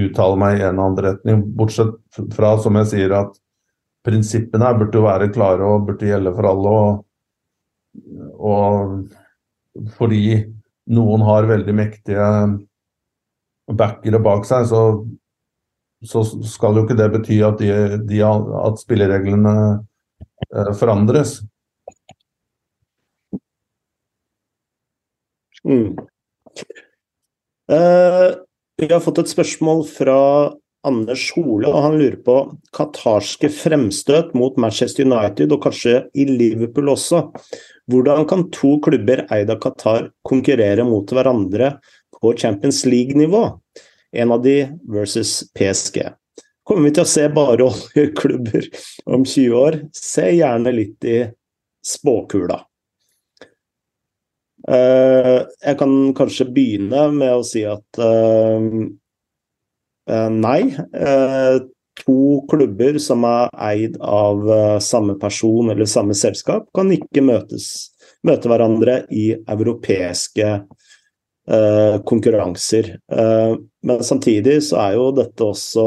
uttale meg i en eller annen retning. Bortsett fra, som jeg sier, at prinsippene her burde være klare og burde gjelde for alle. Og, og fordi noen har veldig mektige backere bak seg, så, så, skal jo ikke det bety at, de, de, at spillereglene eh, forandres. Mm. Eh, vi har fått et spørsmål fra Anders Hole, og han lurer på qatarske fremstøt mot Manchester United, og kanskje i Liverpool også. Hvordan kan to klubber eid av Qatar konkurrere mot hverandre på Champions League-nivå? En av de versus PSG. Kommer vi til å se bare oljeklubber om 20 år? Se gjerne litt i spåkula. Eh, jeg kan kanskje begynne med å si at eh, eh, nei. To klubber som er eid av samme person eller samme selskap, kan ikke møtes, møte hverandre i europeiske konkurranser. Eh, men samtidig så er jo dette også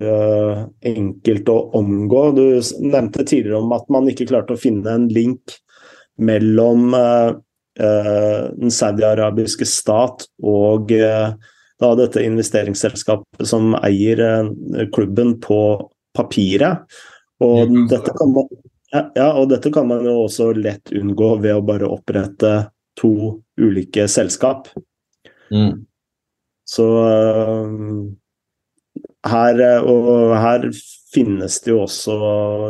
eh, enkelt å omgå. Du nevnte tidligere om at man ikke klarte å finne en link mellom eh, saudi-arabiske stat og eh, da dette investeringsselskapet som eier klubben på papiret. Og dette, man, ja, og dette kan man jo også lett unngå ved å bare opprette to ulike selskap. Mm. Så uh, her, og her finnes det jo også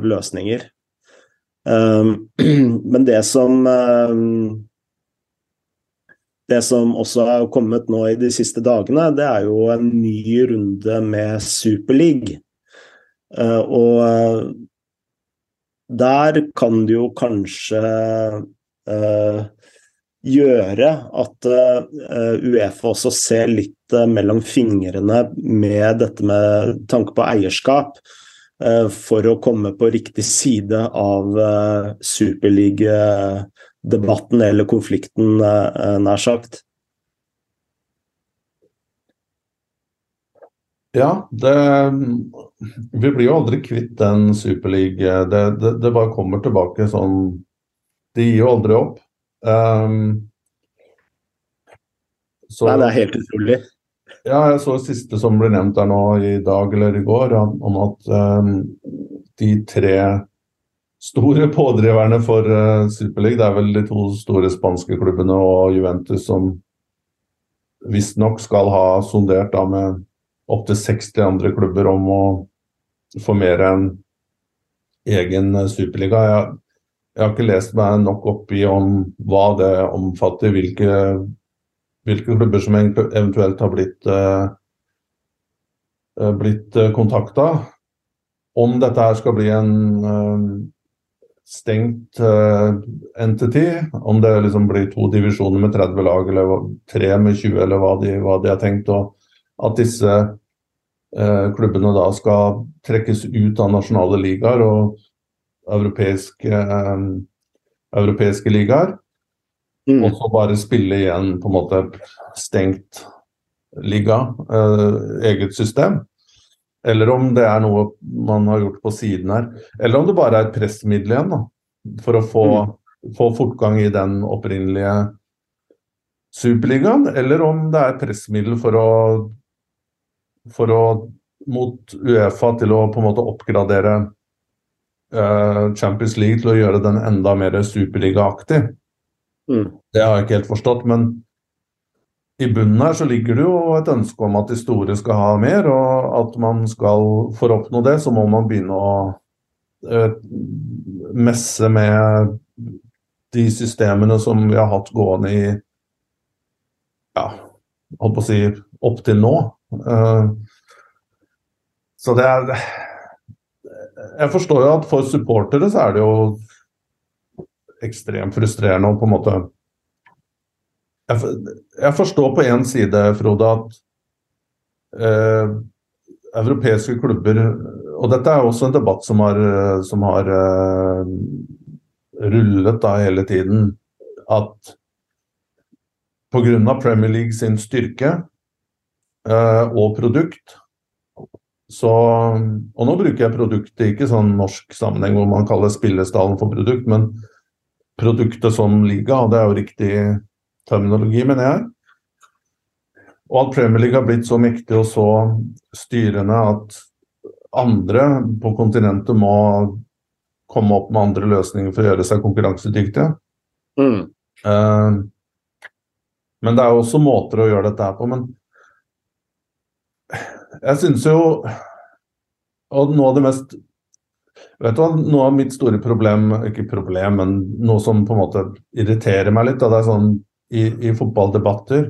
løsninger. Um, men det som um, Det som også har kommet nå i de siste dagene, det er jo en ny runde med Superleague. Uh, og der kan det jo kanskje gjøre at uh, Uefa også ser litt uh, mellom fingrene med dette med tanke på eierskap, uh, for å komme på riktig side av uh, superligadebatten eller konflikten, nær sagt. Ja, det, vi blir jo aldri kvitt den superligaen. Det, det, det bare kommer tilbake sånn De gir jo aldri opp. Um, så, Nei, det er helt utrolig. Ja, jeg så det siste som ble nevnt der nå i dag eller i går, om at um, de tre store pådriverne for uh, Superliga, det er vel de to store spanske klubbene og Juventus som visstnok skal ha sondert da med opptil 60 andre klubber om å få mer enn egen superliga. Jeg, jeg har ikke lest meg nok opp i om hva det omfatter, hvilke, hvilke klubber som eventuelt har blitt, uh, blitt uh, kontakta. Om dette her skal bli en uh, stengt uh, entity, om det liksom blir to divisjoner med 30 lag eller tre med 20 eller hva de, hva de har tenkt, og at disse klubbene da skal trekkes ut av nasjonale ligaer europeiske, eh, europeiske ligaer. Mm. Og så bare spille igjen på en måte stengt liga, eh, eget system. Eller om det er noe man har gjort på siden her. Eller om det bare er et pressmiddel igjen, da, for å få, mm. få fortgang i den opprinnelige Superligaen. Eller om det er pressmiddel for å, for å mot Uefa til å på en måte oppgradere Champions League til å gjøre den enda mer superligaaktig. Mm. Det har jeg ikke helt forstått, men i bunnen her så ligger det jo et ønske om at de store skal ha mer, og at man skal For å oppnå det, så må man begynne å uh, messe med de systemene som vi har hatt gående i ja, holdt på å si opp til nå. Uh, så det er Jeg forstår jo at for supportere så er det jo ekstremt frustrerende å på en måte jeg, jeg forstår på én side, Frode, at eh, europeiske klubber Og dette er også en debatt som har, som har eh, rullet da hele tiden. At pga. Premier League sin styrke eh, og produkt så, og nå bruker jeg produktet ikke sånn norsk sammenheng hvor man kaller spillestallen for produkt, men produktet som liga, det er jo riktig terminologi, mener jeg. Og at Premier League har blitt så mektig og så styrende at andre på kontinentet må komme opp med andre løsninger for å gjøre seg konkurransedyktige. Mm. Uh, men det er jo også måter å gjøre dette her på. Men jeg syns jo Og noe av det mest Vet du hva, Noe av mitt store problem, ikke problem, men noe som på en måte irriterer meg litt, da, det er sånn i, i, fotballdebatter,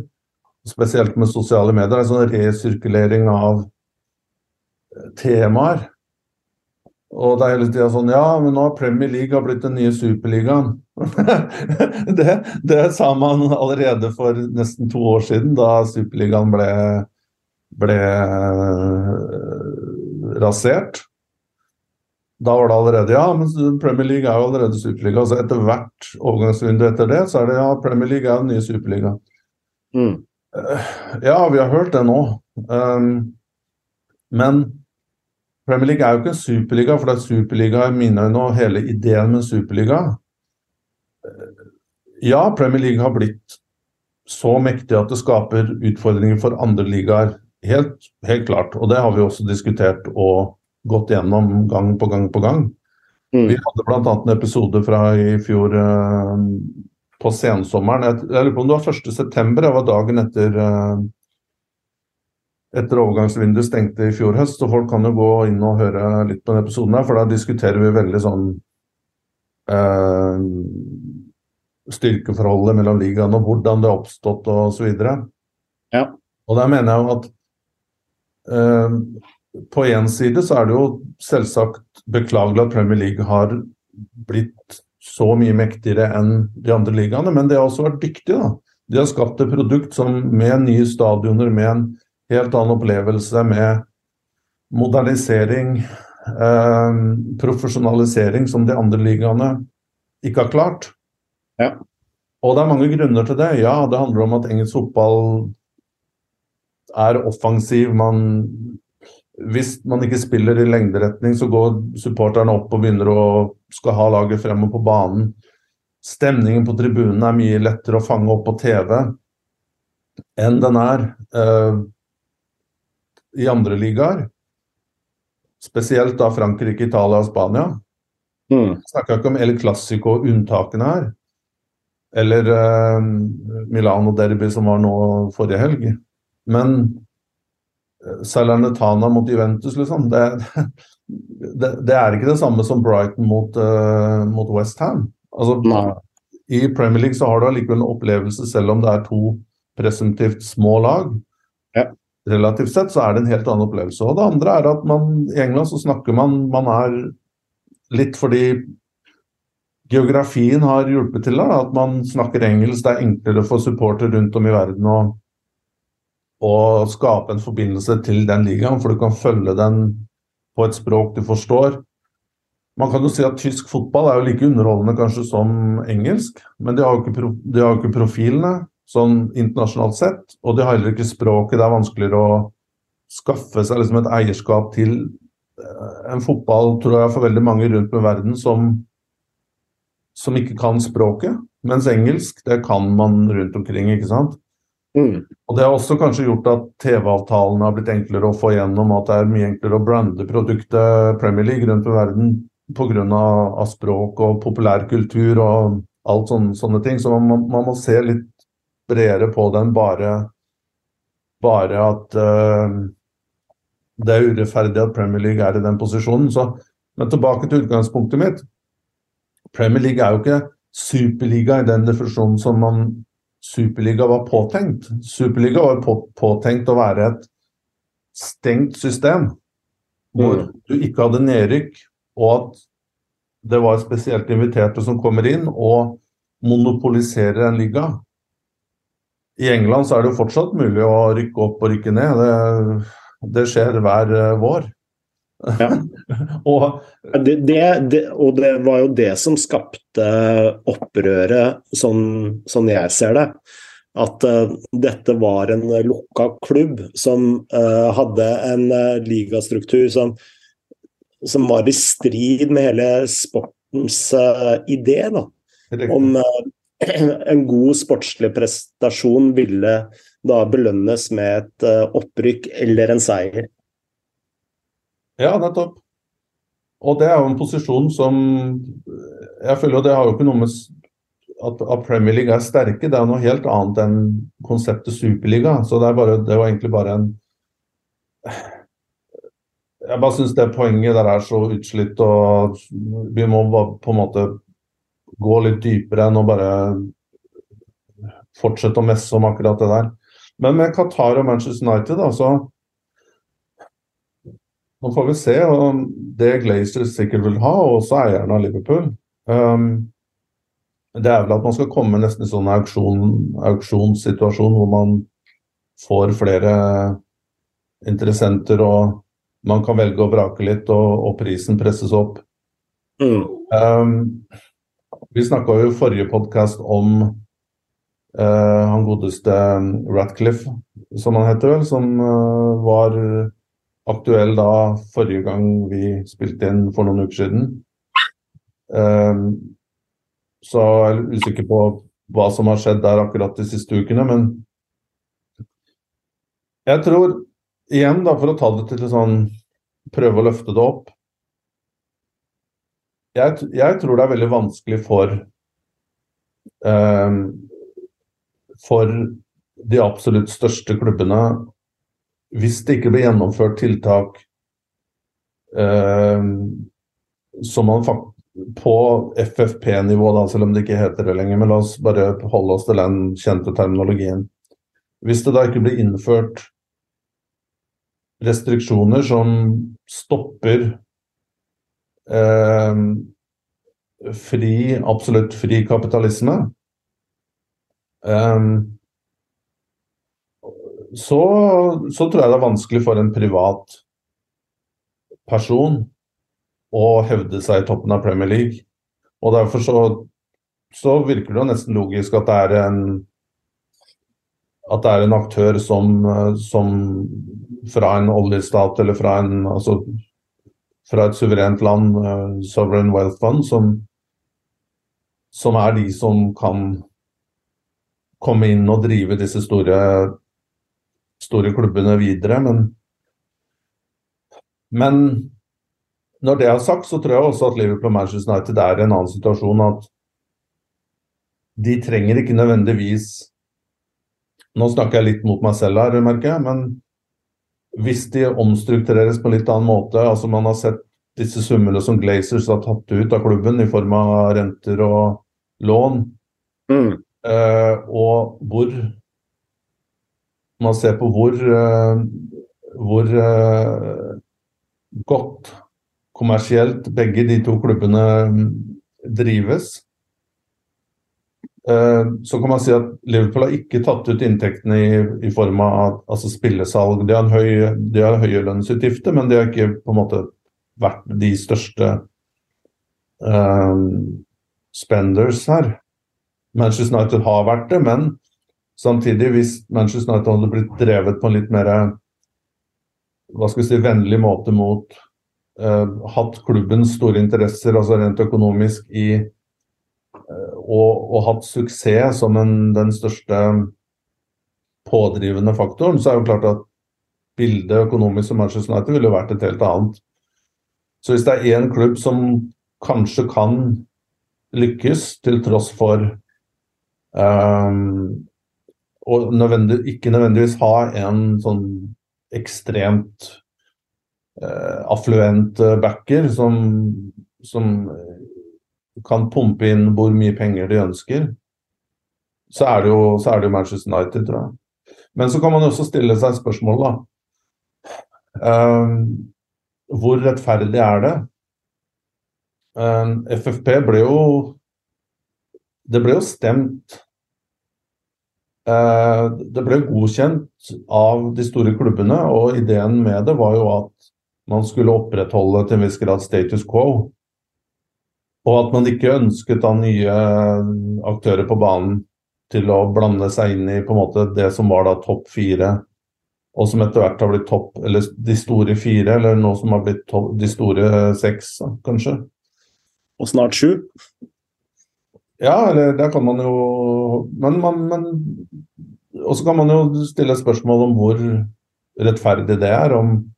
spesielt med sosiale medier, det er sånn resirkulering av eh, temaer. Og det er hele tida sånn Ja, men nå har Premier League blitt den nye superligaen. det, det, sa man allerede for nesten to år siden, da superligaen ble, ble uh, rasert. Da var det allerede Ja, men Premier League er jo allerede superliga. Så etter hvert overgangsvindu etter det, så er det ja, Premier League er den nye superliga. Mm. Uh, ja, vi har hørt det nå. Um, men Premier League er jo ikke en superliga, for det er superliga i mine øyne og hele ideen med superliga. Uh, ja, Premier League har blitt så mektig at det skaper utfordringer for andre ligaer. Helt, helt klart. Og det har vi også diskutert og gått gjennom gang på gang på gang. Mm. Vi hadde bl.a. en episode fra i fjor eh, på sensommeren. Jeg, jeg lurer på om det var 1.9., det var dagen etter eh, etter overgangsvinduet stengte i fjor høst. Så folk kan jo gå inn og høre litt på den episoden her, for da diskuterer vi veldig sånn eh, styrkeforholdet mellom ligaene og hvordan det har oppstått osv. Ja. Og der mener jeg jo at på én side så er det jo selvsagt beklagelig at Premier League har blitt så mye mektigere enn de andre ligaene, men de har også vært dyktige. da. De har skapt et produkt som med nye stadioner, med en helt annen opplevelse, med modernisering, eh, profesjonalisering, som de andre ligaene ikke har klart. Ja. Og det er mange grunner til det. Ja, det handler om at engelsk fotball er offensiv. Man hvis man ikke spiller i lengderetning, så går supporterne opp og begynner å skal ha laget frem og på banen. Stemningen på tribunen er mye lettere å fange opp på TV enn den er eh, i andre ligaer. Spesielt da Frankrike, Italia og Spania. Mm. Jeg snakker ikke om El Clásico-unntakene her. Eller eh, Milano Derby, som var nå forrige helg. Men Salernitana mot Juventus, liksom. Det, det, det, er ikke det samme som Brighton mot, uh, mot Westham. Altså, I Premier League så har du allikevel en opplevelse, selv om det er to presumptivt små lag. Ja. Relativt sett så er det en helt annen opplevelse. Og det andre er at man, i England så snakker man Man er litt fordi geografien har hjulpet til da, at man snakker engelsk. Det er enklere for supporter rundt om i verden å å skape en forbindelse til den ligaen, for du kan følge den på et språk du forstår. Man kan jo si at tysk fotball er jo like underholdende kanskje som engelsk, men de har jo ikke, de har ikke profilene sånn internasjonalt sett, og de har heller ikke språket. Det er vanskeligere å skaffe seg liksom et eierskap til eh, en fotball, tror jeg, for veldig mange rundt med verden som, som ikke kan språket. Mens engelsk, det kan man rundt omkring, ikke sant. Mm. Og Det har også kanskje gjort at TV-avtalene har blitt enklere å få gjennom, at det er mye enklere å brande produktet Premier League rundt i verden pga. Språk og populærkultur og alt sånne, sånne ting. Så man, man, må se litt bredere på det enn bare bare at uh, det er urettferdig at Premier League er i den posisjonen. Så, men tilbake til utgangspunktet mitt. Premier League er jo ikke superliga i den definisjonen som man Superliga var påtenkt. Superliga var på, påtenkt å være et stengt system hvor mm. du ikke hadde nedrykk, og at det var spesielt inviterte som kommer inn og monopoliserer en liga. I England så er det jo fortsatt mulig å rykke opp og rykke ned. Det, det skjer hver uh, vår. Ja. og, det, det, det, og, det, var jo det som skapte opprøret, sånn, sånn jeg ser det. At uh, dette var en lukka klubb som uh, hadde en ligastruktur som, som, var i strid med hele sportens idé. Da. Om en god sportslig prestasjon ville da belønnes med et uh, opprykk eller en seier. Ja, nettopp. Og det er jo en posisjon som Jeg føler jo det har jo ikke noe med at, at Premier League er sterke, det er noe helt annet enn konseptet superliga. Så det er, bare, det var egentlig bare en Jeg bare syns det poenget der er så utslitt, og vi må på en måte gå litt dypere enn å bare fortsette å messe om akkurat det der. Men med Qatar og Manchester United, da, så Nå får vi se om det Glazer sikkert vil ha, og også eierne av Liverpool. Um, det er vel at man skal komme nesten i sånn auksjon, auksjonssituasjon hvor man får flere interessenter og man kan velge å vrake litt, og, og prisen presses opp. Mm. Um, vi snakka jo i forrige podkast om uh, han godeste Ratcliffe, som han heter vel, som uh, var aktuell da forrige gang vi spilte inn for noen uker siden. Um, så jeg er usikker på hva som har skjedd der akkurat de siste ukene, men jeg tror igjen, da, for å ta det til sånn Prøve å løfte det opp jeg, jeg, tror det er veldig vanskelig for um, For de absolutt største klubbene, hvis det ikke blir gjennomført tiltak eh, som man på FFP-nivå, selv om det ikke heter det lenger, men la oss bare holde oss til den kjente terminologien. Hvis det da ikke blir innført restriksjoner som stopper eh, fri, absolutt fri kapitalisme, eh, så, så, tror jeg det er vanskelig for en privat person å hevde seg i toppen av Premier League. Og derfor så, så virker det jo nesten logisk at det er en at det er en aktør som, som fra en oljestat eller fra en altså, fra et suverent land, uh, Sovereign Wealth Fund, som, som, er de som kan komme inn og drive disse store, store klubbene videre. Men, men når det er sagt, så tror jeg også at Liverpool og Manchester United er i en annen situasjon. At de trenger ikke nødvendigvis Nå snakker jeg litt mot meg selv her, merker jeg. men hvis de omstruktureres på litt annen måte, altså man har sett disse summene som Glazers har tatt ut av klubben i form av renter og lån, mm. Uh, og hvor man ser på hvor, eh, hvor eh, godt kommersielt begge de to klubbene drives, Eh, så kan man si at Liverpool har ikke tatt ut inntektene i, i form av altså spillesalg. De har, høy, de har, høye lønnsutgifter, men de har ikke på en måte vært de største um, spenders her. Manchester United har vært det, men samtidig, hvis Manchester United hadde blitt drevet på en litt mer hva skal vi si, vennlig måte mot uh, Hatt klubbens store interesser, altså rent økonomisk, i og, og, hatt suksess som en, den største pådrivende faktoren, så er det jo klart at bildet økonomisk som Manchester United ville vært et helt annet. Så hvis det er én klubb som kanskje kan lykkes, til tross for um, og nødvendig, ikke nødvendigvis ha en sånn ekstremt eh, affluent backer som, som kan pumpe inn hvor mye penger de ønsker, så er det jo, er det jo Manchester United, tror jeg. Men så kan man også stille seg spørsmål, da. Um, hvor rettferdig er det? Um, FFP ble jo Det ble jo stemt Det ble godkjent av de store klubbene, og ideen med det var jo at man skulle opprettholde til en viss grad status quo. Og at man ikke ønsket da nye aktører på banen til å blande seg inn i på en måte det som var da topp fire, og som etter hvert har blitt topp, eller de store fire, eller noe som har blitt topp, de store seks, kanskje. Og snart sju? Ja, eller der kan man jo Men, men Og så kan man jo stille spørsmål om hvor rettferdig det er. om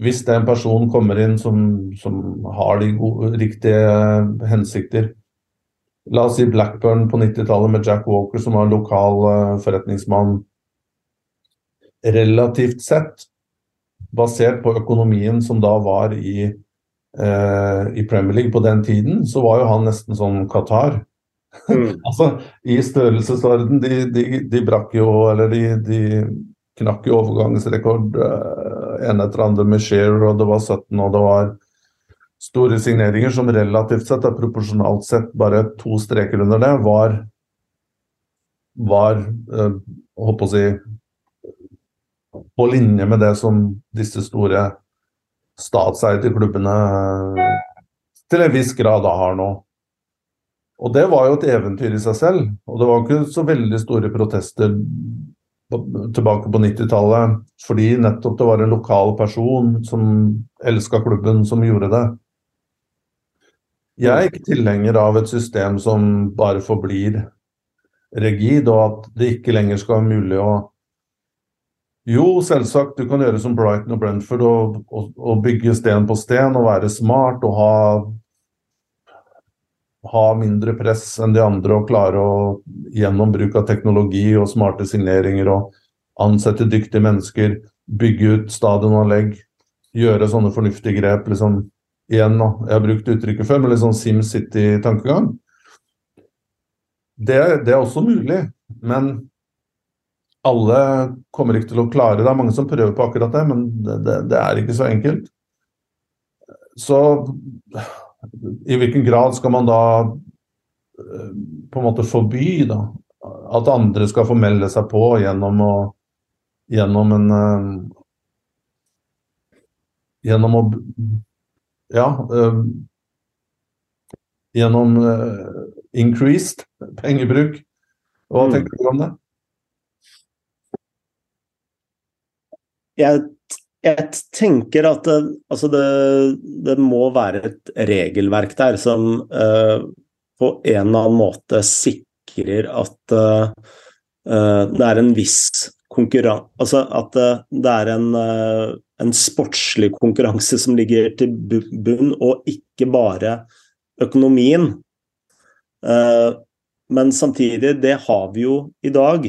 hvis det er en person kommer inn som, som har de gode, riktige hensikter La oss si Blackburn på 90-tallet med Jack Walker, som var en lokal uh, forretningsmann. Relativt sett, basert på økonomien som da var i, i Premier League på den tiden, så var jo han nesten sånn Qatar. Mm. altså, I størrelsesorden de, de, de, brakk jo, eller de, de knakk jo overgangsrekord. Uh, ene etter andre med Shearer, og det var 17, og det var store signeringer som relativt sett, og proporsjonalt sett, bare to streker under det, var var øh, holdt på å si på linje med det som disse store statseide klubbene øh, til en viss grad har nå. Og det var jo et eventyr i seg selv. Og det var ikke så veldig store protester tilbake på 90-tallet fordi nettopp det var en lokal person som elska klubben, som gjorde det. Jeg er ikke tilhenger av et system som bare forblir rigid, og at det ikke lenger skal være mulig å Jo, selvsagt, du kan gjøre som Brighton og Brentford og, og, og bygge sten på sten og være smart og ha ha mindre press enn de andre og klare å gjennom bruk av teknologi og smarte signeringer og ansette dyktige mennesker, bygge ut stadionanlegg, gjøre sånne fornuftige grep. liksom Igjen, jeg har brukt uttrykket før, men litt sånn SimCity-tankegang. Det, det, er også mulig, men alle kommer ikke til å klare det. Det er mange som prøver på akkurat det, men det, det, det er ikke så enkelt. Så i hvilken grad skal man da eh, på en måte forby da, at andre skal få melde seg på gjennom å Gjennom en uh, Gjennom å Ja. Uh, gjennom increased pengebruk. Hva mm. tenker du om det? Jeg jeg tenker at det, altså det, det, må være et regelverk der som uh, på en eller annen måte sikrer at uh, det er en viss konkurranse Altså at det er en, en, sportslig konkurranse som ligger til bunn, og ikke bare økonomien. men samtidig, det har vi jo i dag.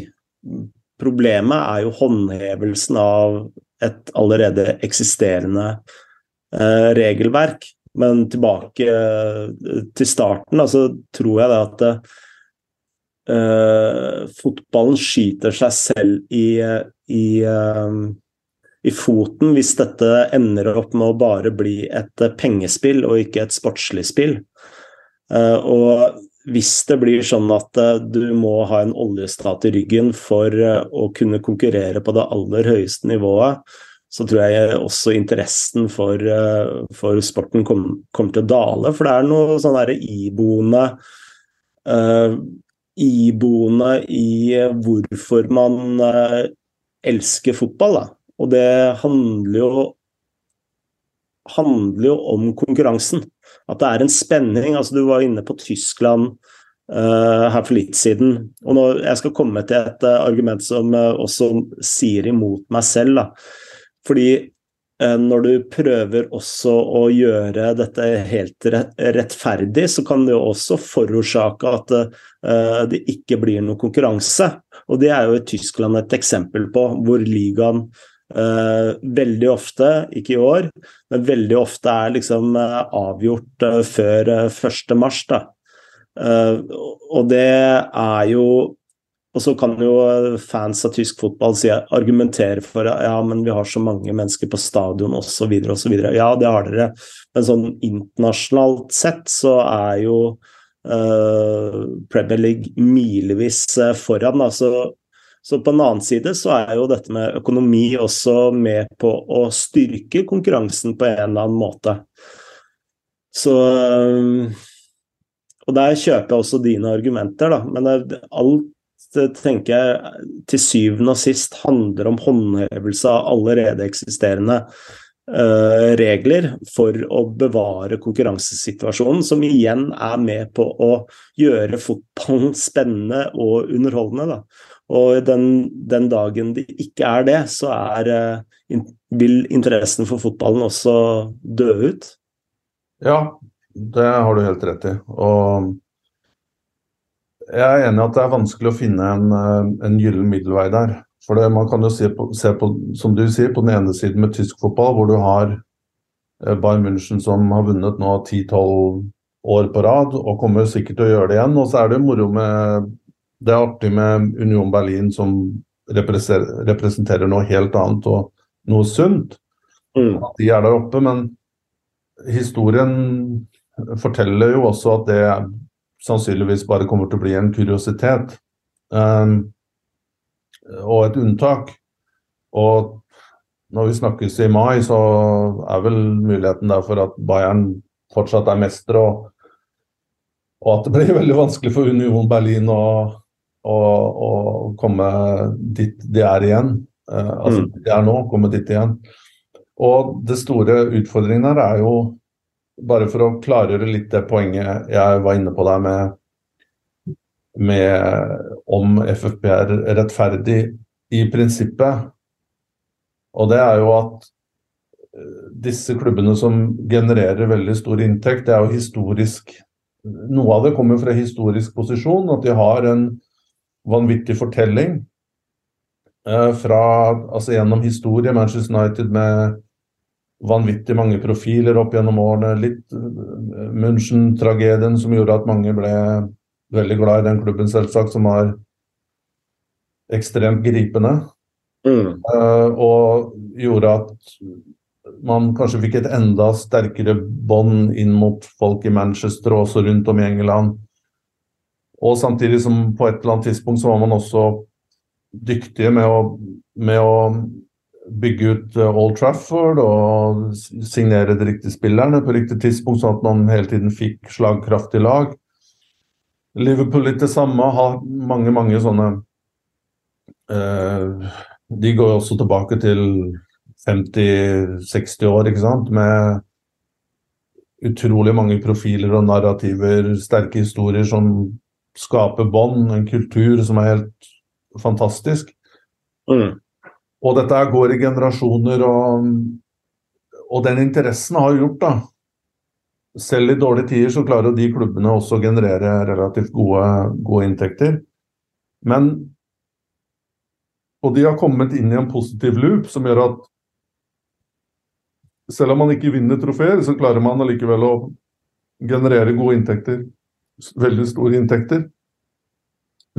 Problemet er jo håndhevelsen av et allerede eksisterende eh, regelverk. Men tilbake eh, til starten, altså tror jeg det at eh, fotballen skyter seg selv i, i, eh, i, foten hvis dette ender opp med å bare bli et pengespill og ikke et sportslig spill. Eh, og hvis det blir sånn at eh, du må ha en oljestat i ryggen for eh, å kunne konkurrere på det aller høyeste nivået, så tror jeg også interessen for, eh, for sporten kommer kom til å dale. For det er noe sånn derre iboende uh, Iboende i hvorfor man uh, elsker fotball, da. Og det handler jo handler jo om konkurransen. At det er en spenning. altså Du var inne på Tyskland uh, her for litt siden. og nå, Jeg skal komme til et uh, argument som uh, også sier imot meg selv. da. Fordi når du prøver også å gjøre dette helt rettferdig, så kan det jo også forårsake at det ikke blir noe konkurranse. Og Det er jo i Tyskland et eksempel på, hvor ligaen veldig ofte, ikke i år, men veldig ofte er liksom avgjort før 1. mars. Da. og det er jo og så kan jo fans av tysk fotball si, argumentere for ja, men vi har så mange mennesker på stadion osv. osv. Ja, det har dere, men sånn internasjonalt sett så er jo uh, Premier League milevis foran. Altså, så på en annen side så er jo dette med økonomi også med på å styrke konkurransen på en eller annen måte. Så Og der kjøper jeg også dine argumenter, da. Men alt tenker jeg til syvende og sist handler om håndhevelse av allerede eksisterende uh, regler for å bevare konkurransesituasjonen, som igjen er med på å gjøre fotballen spennende og underholdende. Da. Og den, den, dagen det ikke er det, så er, uh, vil interessen for fotballen også dø ut. Ja, det har du helt rett i. Og jeg er enig i at det er vanskelig å finne en, eh, en gyllen middelvei der. For det, Man kan jo se på, se på, som du sier, på den ene siden med tysk fotball, hvor du har eh, Bayern München som har vunnet nå 10-12 år på rad, og kommer sikkert til å gjøre det igjen. Og så er det moro med Det er artig med Union Berlin som representerer noe helt annet og noe sunt. Mm. At de er der oppe, men historien forteller jo også at det sannsynligvis bare kommer til å bli en kuriositet um, og et unntak. Og når vi snakkes i mai, så er vel muligheten der for at Bayern fortsatt er mestere, og, og, at det blir veldig vanskelig for Union Berlin å, å, og komme dit de er igjen. Uh, altså mm. de er nå, komme dit igjen. Og det store utfordringen her er jo bare for å klargjøre litt det poenget jeg var inne på der med, med om FFP er rettferdig i prinsippet. Og det er jo at eh, disse klubbene som genererer veldig stor inntekt, det er jo historisk Noe av det kommer fra historisk posisjon, at de har en vanvittig fortelling eh, fra, altså gjennom historie. Manchester United med vanvittig mange profiler opp gjennom årene. Litt uh, München-tragedien som gjorde at mange ble veldig glad i den klubben, selvsagt, som var ekstremt gripende. Mm. Uh, og gjorde at man kanskje fikk et enda sterkere bånd inn mot folk i Manchester og også rundt om i England. Og samtidig som på et eller annet tidspunkt så var man også dyktige med å, med å bygge ut eh, Old Trafford og signere de riktige spillerne på riktig tidspunkt, sånn at man hele tiden fikk slagkraftig lag. Liverpool litt det samme, har mange, mange sånne eh, De går jo også tilbake til 50-60 år, ikke sant, med utrolig mange profiler og narrativer, sterke historier som skaper bånd, en kultur som er helt fantastisk. Mm. Og dette går i generasjoner, og, og den interessen har gjort, da Selv i dårlige tider så klarer de klubbene også å generere relativt gode, gode inntekter. Men Og de har kommet inn i en positiv loop som gjør at selv om man ikke vinner trofeer, så klarer man allikevel å generere gode inntekter. Veldig store inntekter.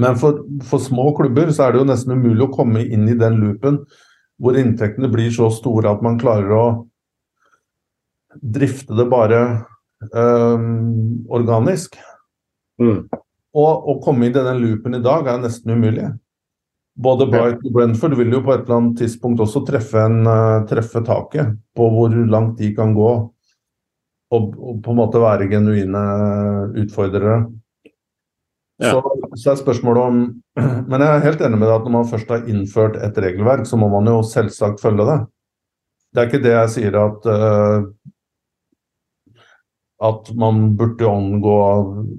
Men for, for, små klubber så er det jo nesten umulig å komme inn i den loopen hvor inntektene blir så store at man klarer å drifte det bare øh, organisk. Mm. Og å komme inn i den loopen i dag er nesten umulig. Både Bright og Brentford vil jo på et eller annet tidspunkt også treffe, en, uh, treffe taket på hvor langt de kan gå. Og, og på en måte være genuine utfordrere. Ja. Så, så, er spørsmålet om Men jeg er helt enig med deg at når man først har innført et regelverk, så må man jo selvsagt følge det. Det er ikke det jeg sier at uh, at man burde unngå,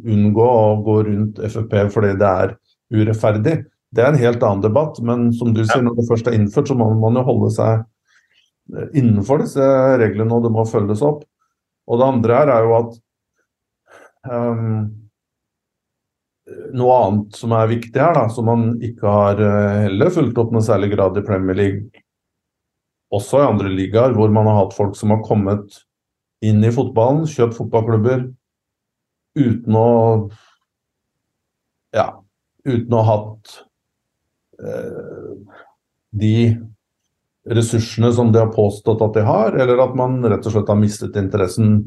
unngå å gå rundt FFP fordi det er urettferdig. Det er en helt annen debatt, men som du sier, når det først er innført, så må man jo holde seg innenfor disse reglene, og det må følges opp. Og det andre her er jo at um, noe annet som er viktig her, da, som man ikke har heller fulgt opp noe særlig grad i Premier League, også i andre ligaer, hvor man har hatt folk som har kommet inn i fotballen, kjøpt fotballklubber uten å Ja, uten å ha hatt eh, de ressursene som de har påstått at de har, eller at man rett og slett har mistet interessen.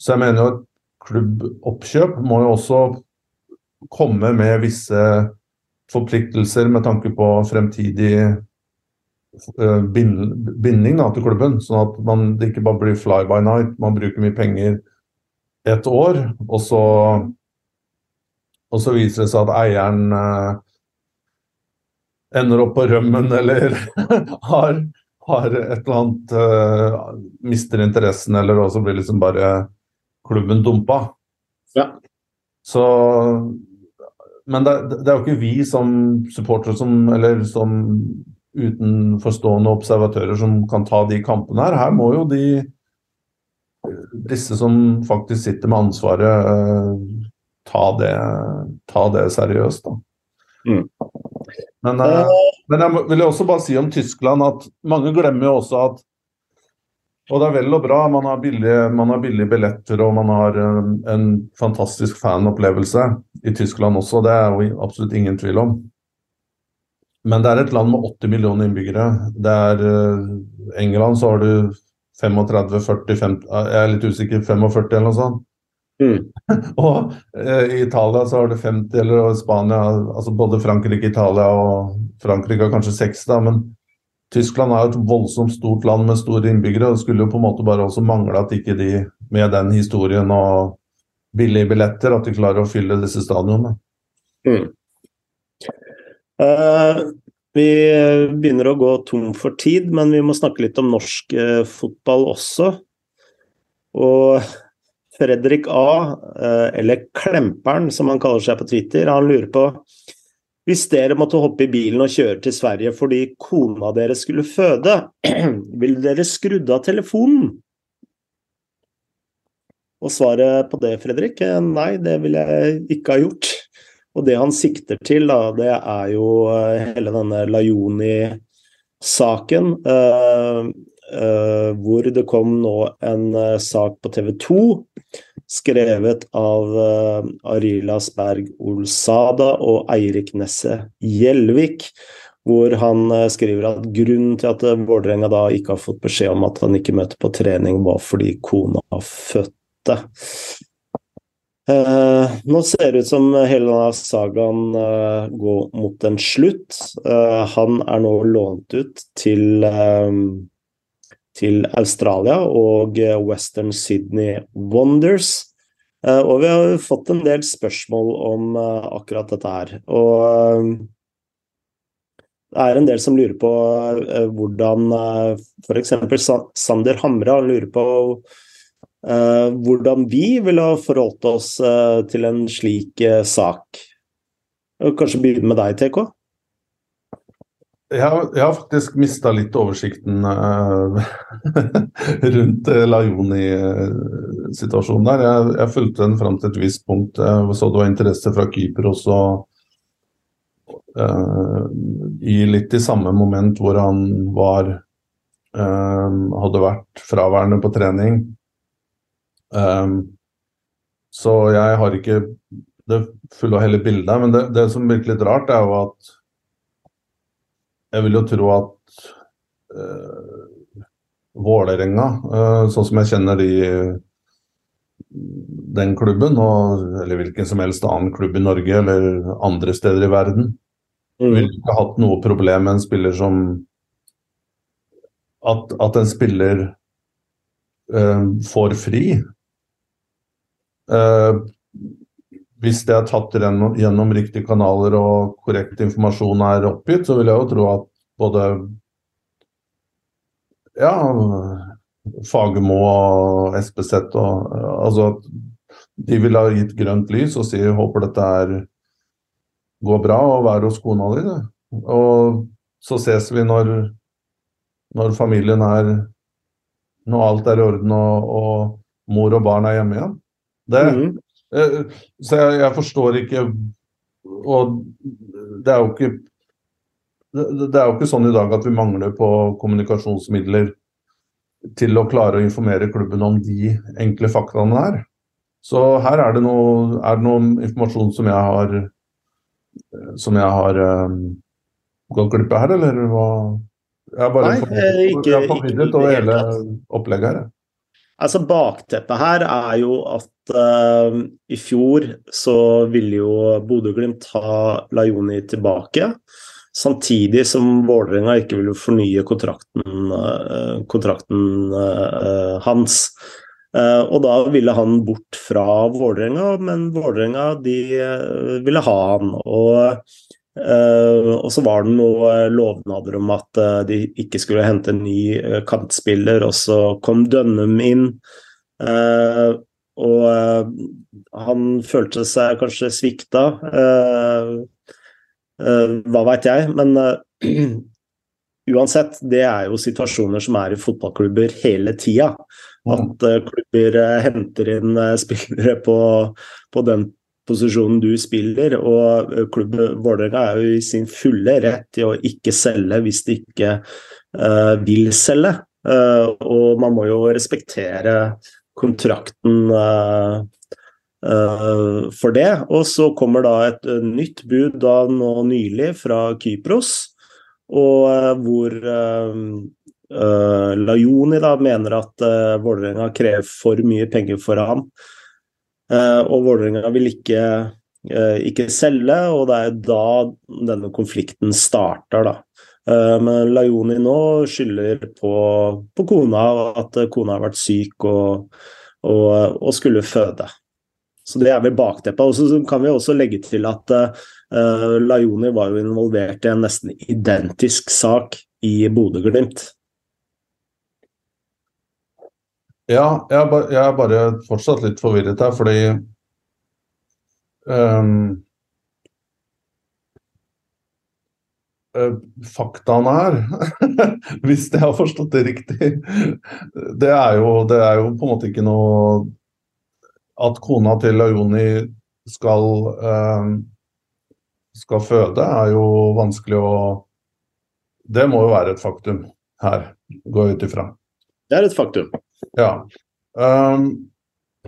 Så jeg mener jo at klubboppkjøp må jo også komme med visse forpliktelser med tanke på fremtidig Eh, binding da, til klubben. Sånn at man, det ikke bare blir fly by night. Man bruker mye penger et år, og så, og så viser det seg at eieren eh, ender opp på rømmen eller har, har, et eller annet uh, Mister interessen, eller også blir liksom bare klubben dumpa. Ja. Så Men det, det, er jo ikke vi som supportere som, eller som utenforstående observatører som kan ta de kampene her. Her må jo de disse som faktisk sitter med ansvaret, uh, ta, det, ta, det, seriøst. Da. Mm. Men, uh, men, jeg vil også bare si om Tyskland at mange glemmer jo også at og det er vel og bra, man har billige, man har billige billetter og man har en, en fantastisk fanopplevelse i Tyskland også. Det er jo absolutt ingen tvil om. Men det er et land med 80 millioner innbyggere. Det er uh, England så har du 35, 40, 50 Jeg er litt usikker, 45 eller noe sånt. Mm. og uh, i Italia så har du 50, eller Spania altså Både Frankrike, Italia og Frankrike har kanskje 6, da, men Tyskland er jo et voldsomt stort land med store innbyggere. og Det skulle jo på en måte bare også mangle at ikke de med den historien og billige billetter, at de klarer å fylle disse stadionene. Mm. Uh... vi begynner å gå tom for tid, men vi må snakke litt om norsk eh, fotball også. Og Fredrik A, eh, eller Klemperen som han kaller seg på Twitter, han lurer på hvis dere måtte hoppe i bilen og kjøre til Sverige fordi kona deres skulle føde, ville dere skrudd av telefonen? Og svaret på det, Fredrik, nei, det ville jeg ikke ha gjort. Og det han sikter til, da, det er jo eh, hele denne Lajoni-saken. Uh, hvor det kom nå en uh, sak på TV 2, skrevet av Arila Sberg Olsada og Eirik Nesse Gjelvik. Hvor han skriver at grunnen til at Vålerenga da ikke har fått beskjed om at han ikke møter på trening, var fordi kona fødte. Uh, nå ser det ut som hele denne sagaen uh, går mot en slutt. Uh, han er nå lånt ut til, til Australia og Western Sydney Wonders. og vi har fått en del spørsmål om akkurat dette her. Og det er en del som lurer på hvordan f.eks. Sander Hamre lurer på Eh, hvordan vi ville ha forholdt oss eh, til en slik eh, sak. Kanskje begynne med deg, TK? Jeg har, jeg har faktisk mista litt oversikten uh, rundt uh, Lajoni-situasjonen der. Jeg, jeg, fulgte den fram til et visst punkt. Jeg så det var interesse fra keeper også uh, i litt i samme moment hvor han var Hadde vært fraværende på trening. Um, så jeg har ikke det fulle og hele bildet. Men det, det som virker litt rart, er jo at jeg vil jo tro at uh, Vålerenga, uh, sånn som jeg kjenner de den klubben, og, eller hvilken som helst annen klubb i Norge eller andre steder i verden, mm. ville ikke hatt noe problem med en spiller som At, at en spiller uh, får fri Eh, hvis det er tatt gjennom riktige kanaler og korrekt informasjon er oppgitt, så vil jeg jo tro at både ja, Fagermo og Espeseth og altså de ville ha gitt grønt lys og si håper dette er går bra og vær hos kona di. Og så ses vi når når familien er Når alt er i orden og, og mor og barn er hjemme igjen. Det, mm eh, så jeg, jeg forstår ikke Og det er jo ikke det, er jo ikke sånn i dag at vi mangler på kommunikasjonsmidler til å klare å informere klubben om de enkle faktaene her. Så her er det noe, er det noe informasjon som jeg har som jeg har um, gått glipp av her, eller hva? Jeg er bare Nei, forvirret- eh, jeg er forvirret ikke i over hele opplegget her. Altså Bakteppet her er jo at uh, i fjor så ville jo Bodø-Glimt ha Lajoni tilbake. Samtidig som Vålerenga ikke ville fornye kontrakten, uh, kontrakten uh, hans. Og da ville han bort fra Vålerenga, men Vålerenga de ville ha han. Og, eh, og så var det noen lovnader om at uh, de ikke skulle hente en ny uh, kantspiller, og så kom Dønnum inn. Eh, og eh, han følte seg kanskje svikta. eh, eh, hva veit jeg, men eh, uansett, det er jo situasjoner som er i fotballklubber hele tida. At eh, klubber eh, henter inn eh, spillere på, på den posisjonen du spiller, og eh, klubben Vålerenga er jo i sin fulle rett til å ikke selge hvis de ikke uh, vil selge. Uh, og man må jo respektere kontrakten uh, for det. Og så kommer da et nytt bud da nå nylig fra Kypros, og hvor Lajoni da mener at uh, Vålerenga krever for mye penger for ham. Eh, og Vålerenga vil ikke, eh, ikke selge, og det er da denne konflikten starter, da. Eh, Men Lajoni nå skylder på, på kona, at kona har vært syk og, og, og skulle føde. Så det er vel bakteppet. Og så kan vi også legge til at uh, Lajoni var jo involvert i en nesten identisk sak i Bodø-Glimt. Ja, jeg bare, jeg er bare fortsatt litt forvirret her, fordi eh, Faktaene her, hvis jeg har forstått det riktig, det er, jo, det er jo på en måte ikke noe At kona til Lajoni skal, ehm, skal føde, er jo vanskelig å Det må jo være et faktum her, går jeg ut ifra. Det er et faktum. Ja. Um,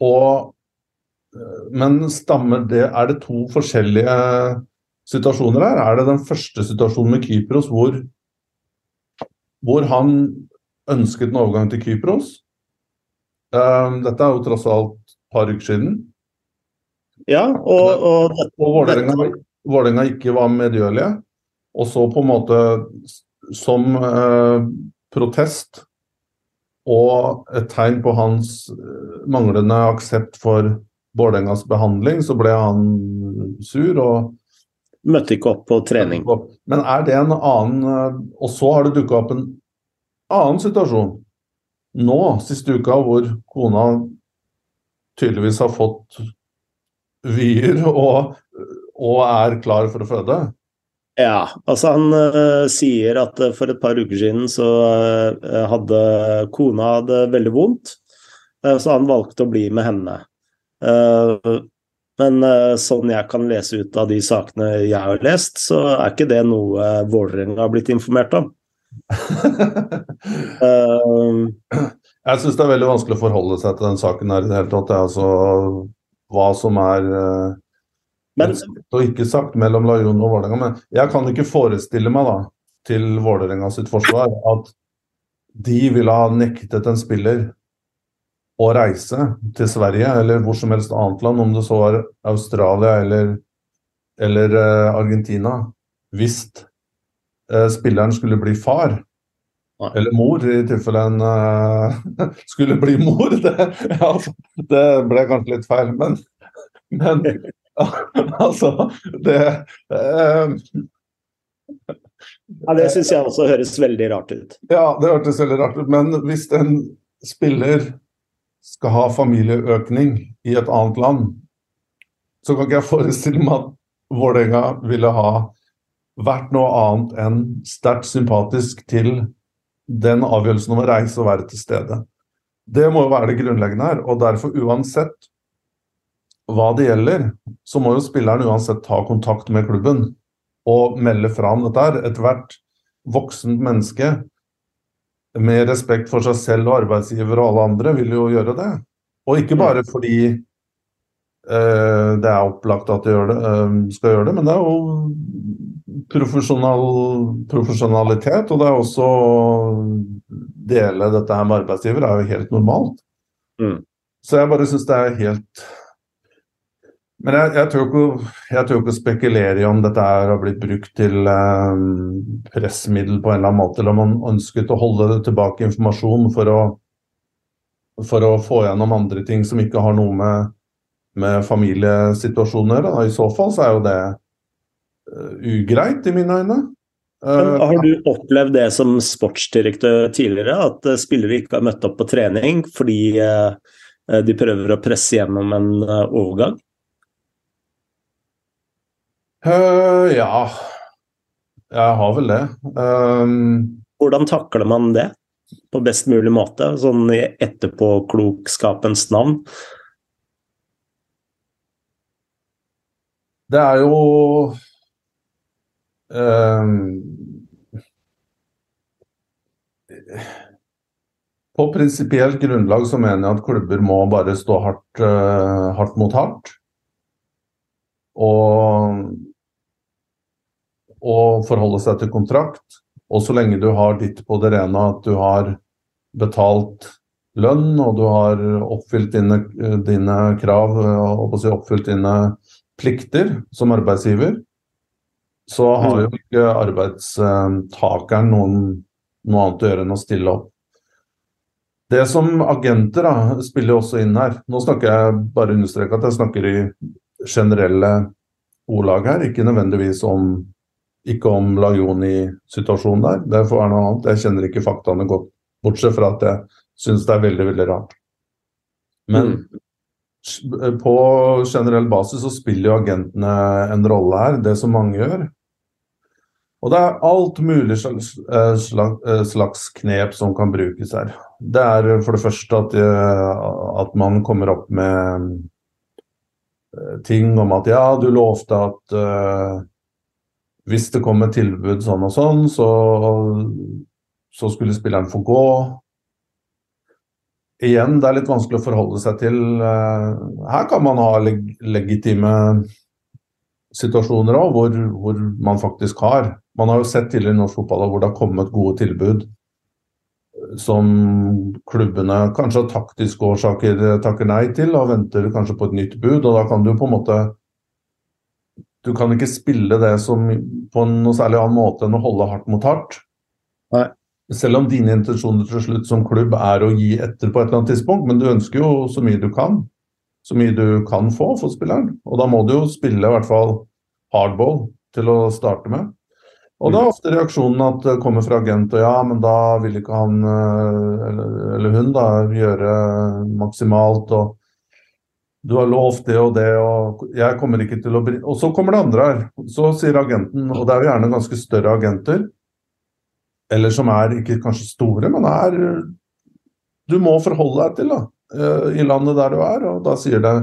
og Men stammer det Er det to forskjellige situasjoner her? Er det den første situasjonen med Kypros hvor, hvor han ønsket en overgang til Kypros? Um, dette er jo tross alt et par uker siden. Ja, og, og Og Vålerenga Vålerenga ikke var medgjørlige. Og så på en måte som eh, protest og et tegn på hans eh, manglende aksept for Vålerengas behandling, så ble han sur og møtte ikke opp på trening. Men er det en annen eh, Og så har det dukka opp en annen situasjon nå siste uka, hvor kona tydeligvis har fått vyer og, og er klar for å føde. Ja, altså han uh, sier at uh, for et par uker siden så uh, hadde kona det veldig vondt, så han valgte å bli med henne. men sånn jeg kan lese ut av de sakene jeg har lest, så er ikke det noe Vålerenga har blitt informert om. jeg syns det er veldig vanskelig å forholde seg til den saken her i det hele tatt. Altså hva som er men, og ikke sagt mellom Lajon og Vålerenga, men jeg kan ikke forestille meg da, til Vålerenga sitt forsvar at de ville ha nektet en spiller å reise til Sverige eller hvor som helst annet land, om det så var Australia eller, eller uh, Argentina, hvis eh, spilleren skulle bli far. Nei. Eller mor, i tilfelle en uh, skulle bli mor. Det, ja, det ble kanskje litt feil, men, men altså, det eh, Ja, Det syns jeg også høres veldig rart ut. Ja, det hørtes veldig rart ut. Men hvis en spiller skal ha familieøkning i et annet land, så kan ikke jeg forestille meg at Vålerenga ville ha vært noe annet enn sterkt sympatisk til den avgjørelsen om å reise og være til stede. Det må jo være det grunnleggende her. Og derfor, uansett hva det gjelder, så må jo spilleren uansett ta kontakt med klubben og melde fra om dette. Ethvert voksent menneske med respekt for seg selv og arbeidsgiver og alle andre vil jo gjøre det. Og ikke bare mm. fordi eh, det er opplagt at de det, eh, skal gjøre det, men det er jo profesjonal, profesjonalitet. Og det er også å dele dette her med arbeidsgiver er jo helt normalt. Mm. Så jeg bare syns det er helt men jeg, jeg, tør ikke, jeg tør ikke spekulere i om dette har blitt brukt til eh, pressmiddel på en eller annen måte, eller om man ønsket å holde tilbake informasjon for å, for å få gjennom andre ting som ikke har noe med, med familiesituasjoner. I så fall så er jo det uh, ugreit, i mine øyne. Men har du opplevd det som sportsdirektør tidligere, at eh, spillere ikke har møtt opp på trening fordi de prøver å presse gjennom en overgang? Uh, ja, jeg har vel det. Um, Hvordan takler man det på best mulig måte, sånn i etterpåklokskapens navn? Det er jo um, På prinsipielt grunnlag så mener jeg at klubber må bare stå hardt, uh, hardt mot hardt. Og og forholde seg til kontrakt. Og så lenge du har ditt på det rene at du har betalt lønn, og du har oppfylt dine, dine krav og oppfylt dine plikter som arbeidsgiver, så har jo ikke arbeidstakeren noen, noe annet å gjøre enn å stille opp. Det som agenter da, spiller også inn her. Nå snakker jeg bare understreke at jeg snakker i generelle ordlag her, ikke nødvendigvis om ikke om Lajoni-situasjonen der. Det får være noe annet. Jeg kjenner ikke faktaene godt, bortsett fra at jeg syns det er veldig, veldig rart. Men mm. på generell basis så spiller jo agentene en rolle her, det som mange gjør. Og det er alt mulig slags, eh, slags, eh, slags knep som kan brukes her. Det er for det første at, eh, at man kommer opp med ting om at ja, du lovte at hvis det kom et tilbud sånn og sånn, så, så skulle spilleren få gå. Igjen, det er litt vanskelig å forholde seg til. Eh, her kan man ha leg legitime situasjoner òg, hvor, hvor, man faktisk har. Man har jo sett tidligere i norsk fotball hvor det har kommet gode tilbud som klubbene kanskje av taktiske årsaker takker nei til og venter kanskje på et nytt bud. og Da kan du på en måte du kan ikke spille det som på noe særlig annen måte enn å holde hardt mot hardt. Nei. Selv om dine intensjoner til slutt som klubb er å gi etter på et eller annet tidspunkt, men du ønsker jo så mye du kan. Så mye du kan få for spilleren. Og da må du jo spille i hvert fall hardball til å starte med. Og da er ofte reaksjonen at det kommer fra agent, og ja, men da vil ikke han eh, eller, eller hun da gjøre maksimalt. og du har lovt det og det, og jeg kommer ikke til å bry Og så kommer det andre her. Så sier agenten, og det er jo gjerne ganske større agenter, eller som er ikke kanskje store, men er Du må forholde deg til, da, eh, i landet der du er, og da sier det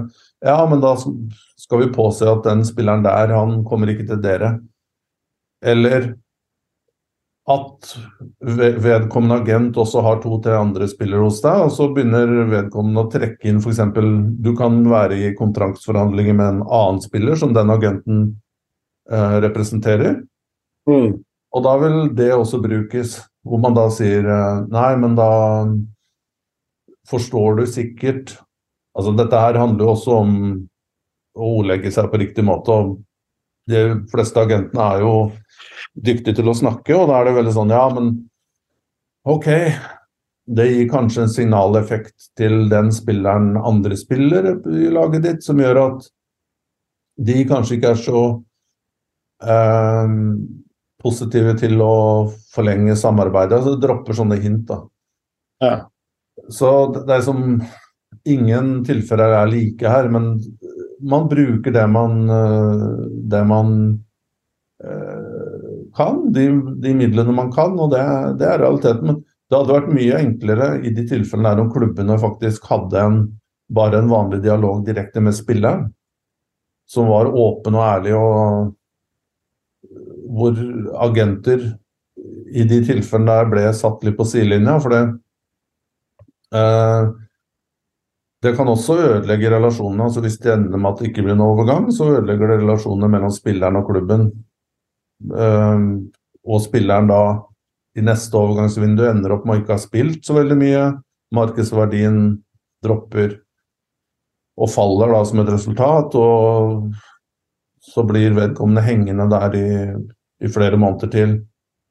Ja, men da skal vi påse at den spilleren der, han kommer ikke til dere. Eller at vedkommende agent også har to-tre andre spillere hos deg, og så begynner vedkommende å trekke inn f.eks. Du kan være i kontraktsforhandlinger med en annen spiller som den agenten eh, representerer. Mm. Og da vil det også brukes, hvor man da sier eh, nei, men da forstår du sikkert Altså dette her handler jo også om å ordlegge seg på riktig måte. og De fleste agentene er jo dyktig til å snakke, og da er det veldig sånn Ja, men OK. Det gir kanskje en signaleffekt til den spilleren andre spiller i laget ditt, som gjør at de kanskje ikke er så eh, positive til å forlenge samarbeidet. Altså dropper sånne hint, da. Ja. Så det er som Ingen tilfeller er like her, men man bruker det man, eh, det man kan, de, de midlene man kan, og det, det, er realiteten. Men Det hadde vært mye enklere i de tilfellene der om klubbene faktisk hadde en, bare en vanlig dialog direkte med spilleren, som var åpen og ærlig, og hvor agenter i de tilfellene der ble satt litt på sidelinja. For det, eh, det kan også ødelegge relasjonene. altså Hvis det ender med at det ikke blir noen overgang, så ødelegger det relasjonene mellom spilleren og klubben. Eh, og spilleren da i neste overgangsvindu ender opp med å ikke ha spilt så veldig mye. Markedsverdien dropper og faller da som et resultat. Og så blir vedkommende hengende der i, i flere måneder til.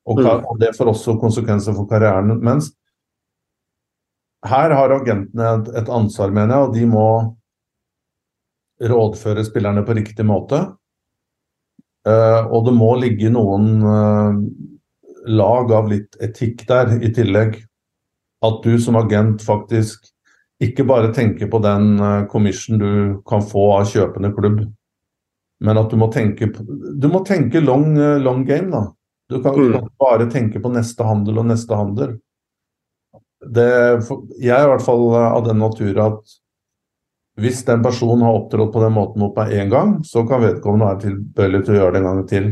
Og, mm. og, det får også konsekvenser for karrieren. Mens her har agentene et, et ansvar, mener jeg, og de må rådføre spillerne på riktig måte. Uh, og det må ligge noen uh, lag av litt etikk der i tillegg. At du som agent faktisk ikke bare tenker på den uh, commission du kan få av kjøpende klubb, men at du må tenke, du må tenke long, long game. da. Du kan ikke mm. bare tenke på neste handel og neste handel. Det, jeg er i hvert fall av den natur at hvis den personen har opptrådt på den måten mot meg én gang, så kan vedkommende være tilbøyelig til å gjøre det en gang til.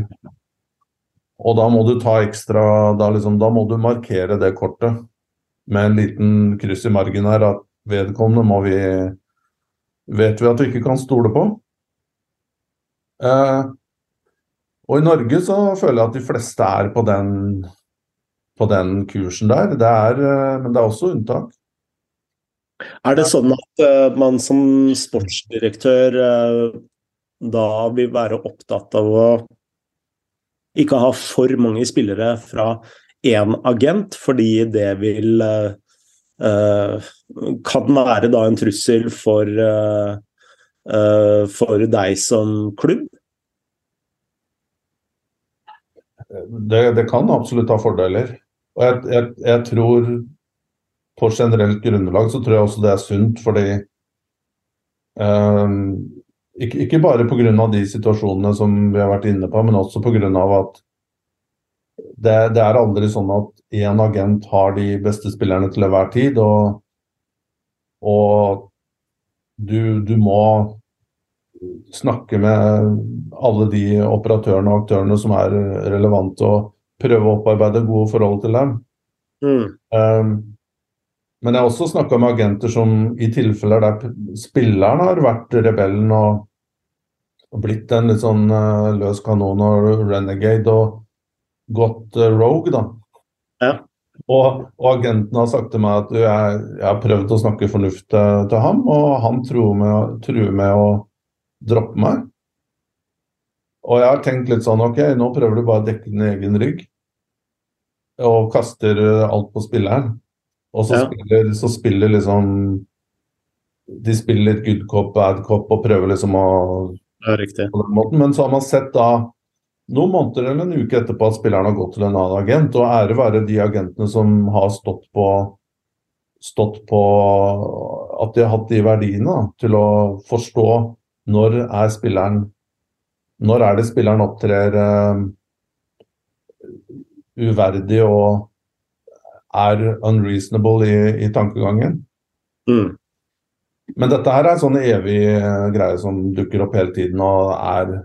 Og da må du ta ekstra da, liksom, da må du markere det kortet med en liten kryss i margen her at vedkommende må vi vet vi at vi ikke kan stole på. Eh, og i Norge så føler jeg at de fleste er på den, på den kursen der. Det er, eh, men det er også unntak. Er det sånn at uh, man som sportsdirektør uh, da vil være opptatt av å ikke ha for mange spillere fra én agent, fordi det vil uh, Kan være da en trussel for, for deg som klubb? Det, det, kan absolutt ha fordeler. Og jeg, jeg, jeg, tror på generelt grunnlag så tror jeg også det er sunt, fordi eh, ikke, ikke bare pga. de situasjonene som vi har vært inne på, men også pga. at det, det, er aldri sånn at én agent har de beste spillerne til enhver tid. Og, og du, du, må snakke med alle de operatørene og aktørene som er relevante, og prøve å opparbeide gode forhold til dem. Mm. Um, men jeg har også snakka med agenter som i tilfeller der spilleren har vært rebellen og og blitt en litt sånn uh, løs kanon og renegade og gått uh, rogue, da. Ja. Og, og, agenten har sagt til meg at jeg, jeg har prøvd å snakke fornuft til, til ham, og han truer med, truer med å droppe meg. Og jeg har tenkt litt sånn OK, nå prøver du bare å dekke din egen rygg. Og kaster alt på spilleren. Og så, ja. spiller, så spiller liksom De spiller litt good cop, bad cop og prøver liksom å ja. På den måten. Men så har man sett da noen måneder eller en uke etterpå at spilleren har gått til en annen agent. Og ære være de agentene som har stått på, stått på at de har hatt de verdiene til å forstå når er spilleren Når er det spilleren opptrer uh, uverdig og er unreasonable i, i tankegangen. Mm. Men dette her er en sånn evig eh, greie som dukker opp hele tiden og er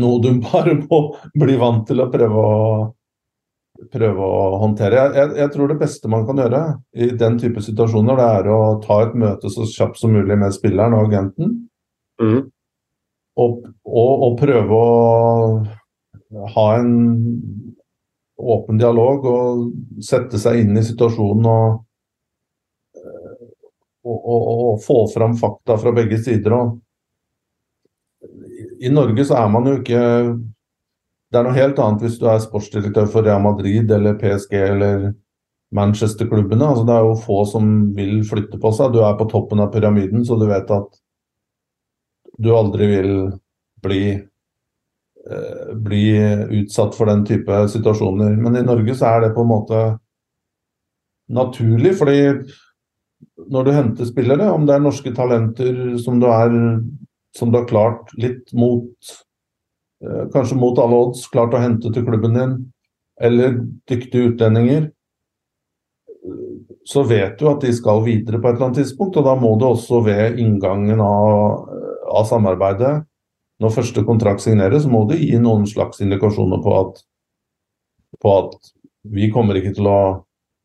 noe du bare må bli vant til å prøve å, prøve å håndtere. Jeg, jeg, jeg, tror det beste man kan gjøre i den type situasjoner, det er å ta et møte så kjapt som mulig med spilleren og agenten. Mm. Og, og, og, prøve å ha en åpen dialog og sette seg inn i situasjonen og å, få fram fakta fra begge sider. Og I Norge så er man jo ikke Det er noe helt annet hvis du er sportsdirektør for Real Madrid eller PSG eller Manchester-klubbene. Altså, det er jo få som vil flytte på seg. Du er på toppen av pyramiden, så du vet at du aldri vil bli eh, bli utsatt for den type situasjoner. Men i Norge så er det på en måte naturlig, fordi når du henter spillere, om det er norske talenter som du, er, som du har klart litt mot eh, Kanskje mot alle odds klart å hente til klubben din, eller dyktige utlendinger, så vet du at de skal videre på et eller annet tidspunkt. Og da må du også ved inngangen av, av samarbeidet, når første kontrakt signeres, må du gi noen slags indikasjoner på at, på at vi kommer ikke til å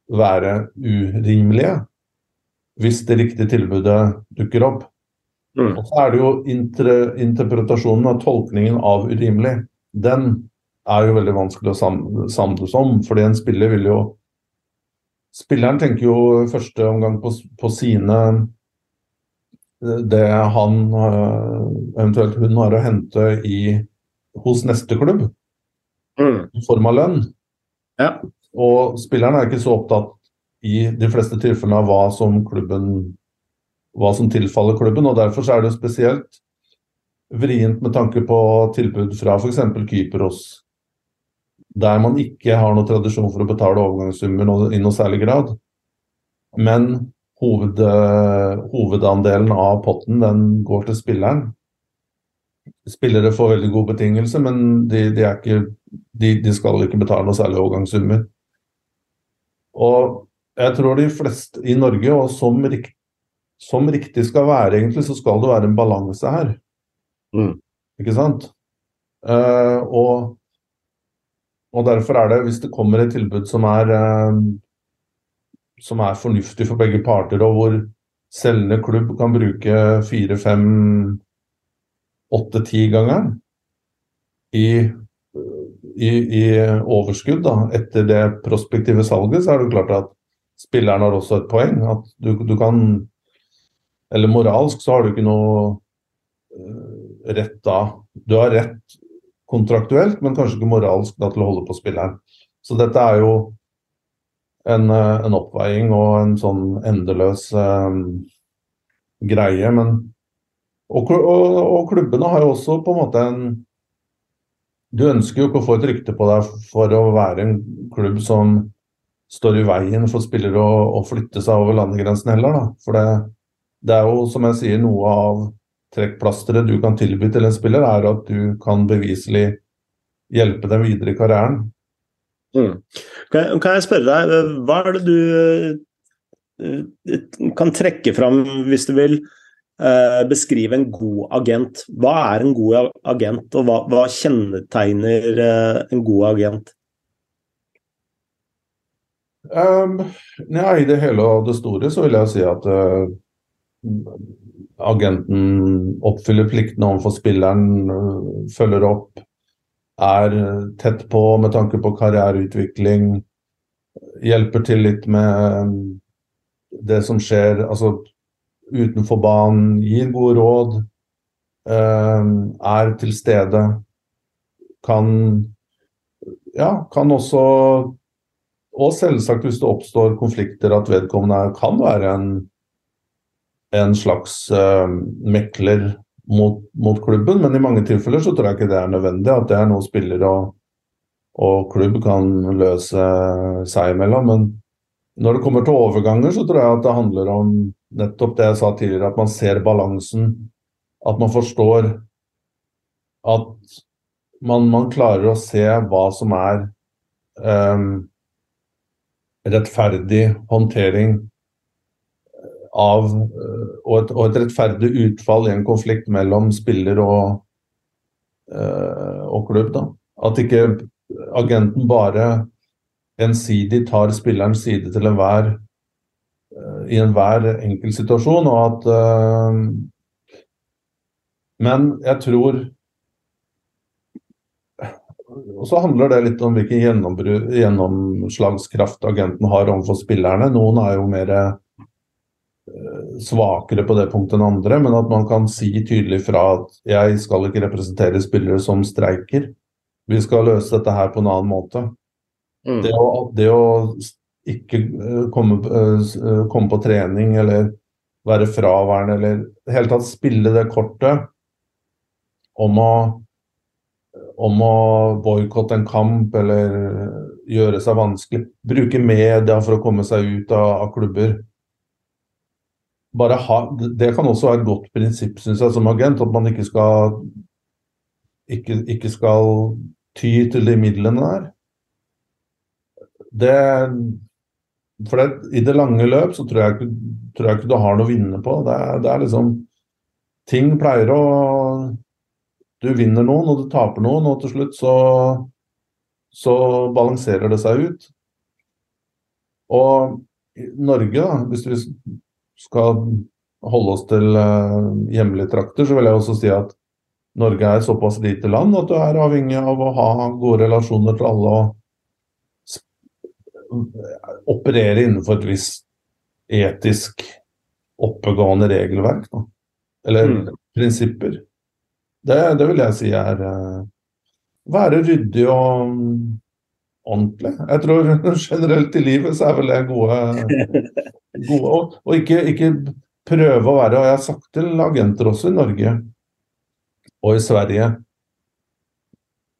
være urimelige hvis det riktige tilbudet dukker opp. Mm. Og så er det jo inter interpretasjonen og tolkningen av urimelig. Den er jo veldig vanskelig å sam samles om, fordi en spiller vil jo Spilleren tenker jo første omgang på, på sine Det han, eh, eventuelt hun, har å hente i, hos neste klubb. Mm. I form av lønn. Ja. Og spilleren er ikke så opptatt i de fleste tilfellene av hva som klubben hva som tilfaller klubben. og Derfor er det spesielt vrient med tanke på tilbud fra f.eks. Kypros, der man ikke har noen tradisjon for å betale overgangssummer i noe særlig grad. Men hoved, hovedandelen av potten den går til spilleren. Spillere får veldig gode betingelser, men de, de, ikke, de, de skal ikke betale noe særlig overgangssummer. Og jeg tror de fleste i Norge, og som, som riktig skal være, egentlig, så skal det være en balanse her. Mm. Ikke sant? Uh, og og derfor er det, hvis det kommer et tilbud som er, eh, som er fornuftig for begge parter, og hvor selgende klubb kan bruke fire, fem, åtte, ti ganger i, i, i overskudd da, etter det prospektive salget, så er det klart at spilleren har også et poeng. At du, du kan Eller moralsk så har du ikke noe uh, rett da. Du har rett kontraktuelt, men kanskje ikke moralsk da, til å holde på spilleren. Så dette er jo en, eh, en oppveiing og en sånn endeløs um, greie. Men og, og, og, klubbene har jo også på en måte en Du ønsker jo ikke å få et rykte på deg for å være en klubb som står i veien for spillere å, å flytte seg over landegrensen heller, da. For det, det er jo, som jeg sier, noe av trekkplasteret du kan tilby til en spiller, er at du kan beviselig hjelpe dem videre i karrieren. Mm. Kan, jeg spørre deg, hva er det du uh, kan trekke fram, hvis du vil, uh, beskrive en god agent? Hva er en god agent, og hva, hva kjennetegner uh, en god agent? Um, nei, I det hele og det store så vil jeg si at agenten oppfyller pliktene overfor spilleren, følger opp, er tett på med tanke på karriereutvikling, hjelper til litt med det som skjer altså utenfor banen, gir gode råd, er til stede. Kan ja, kan også Og selvsagt hvis det oppstår konflikter, at vedkommende kan være en en slags uh, mekler mot, mot, klubben, men i mange tilfeller så tror jeg ikke det er nødvendig. At det er noe spiller og, og klubb kan løse seg imellom. Men når det kommer til overganger, så tror jeg at det handler om nettopp det jeg sa tidligere, at man ser balansen. At man forstår at man, man klarer å se hva som er um, rettferdig håndtering av eh, og et, og et, rettferdig utfall i en konflikt mellom spiller og, uh, og klubb. Da. At ikke agenten bare ensidig tar spillerens side til enhver uh, i enhver enkeltsituasjon, og at uh, Men jeg tror og så handler det litt om hvilken gjennomslagskraft agenten har overfor spillerne. Noen er jo mer svakere på det punktet enn andre, men at man kan si tydelig fra at jeg skal ikke representere spillere som streiker. Vi skal løse dette her på en annen måte. Mm. Det, å, det, å, ikke eh, komme, eh, komme, på trening eller være fraværende eller i hele tatt spille det kortet om å, om å boikotte en kamp eller gjøre seg vanskelig. Bruke media for å komme seg ut av, av klubber ha Det kan også være et godt prinsipp, synes jeg, som agent, at man ikke skal ikke, ikke skal ty til de midlene der. Det For det, i det lange løp så tror jeg, ikke, tror jeg ikke du har noe å vinne på. Det det er liksom Ting pleier å Du vinner noen, og du taper noen, og til slutt så, så balanserer det seg ut. Og Norge, da, hvis vi skal holde oss til uh, hjemlige trakter, så vil jeg også si at Norge er såpass lite land at du er avhengig av å ha gode relasjoner til alle og operere innenfor et visst etisk oppegående regelverk. Da. Eller mm. prinsipper. Det, det, vil jeg si er uh, være ryddig og ordentlig. Jeg tror generelt i livet så er vel det gode, gode og, og, ikke, ikke prøve å være Og jeg har sagt til agenter også i Norge og i Sverige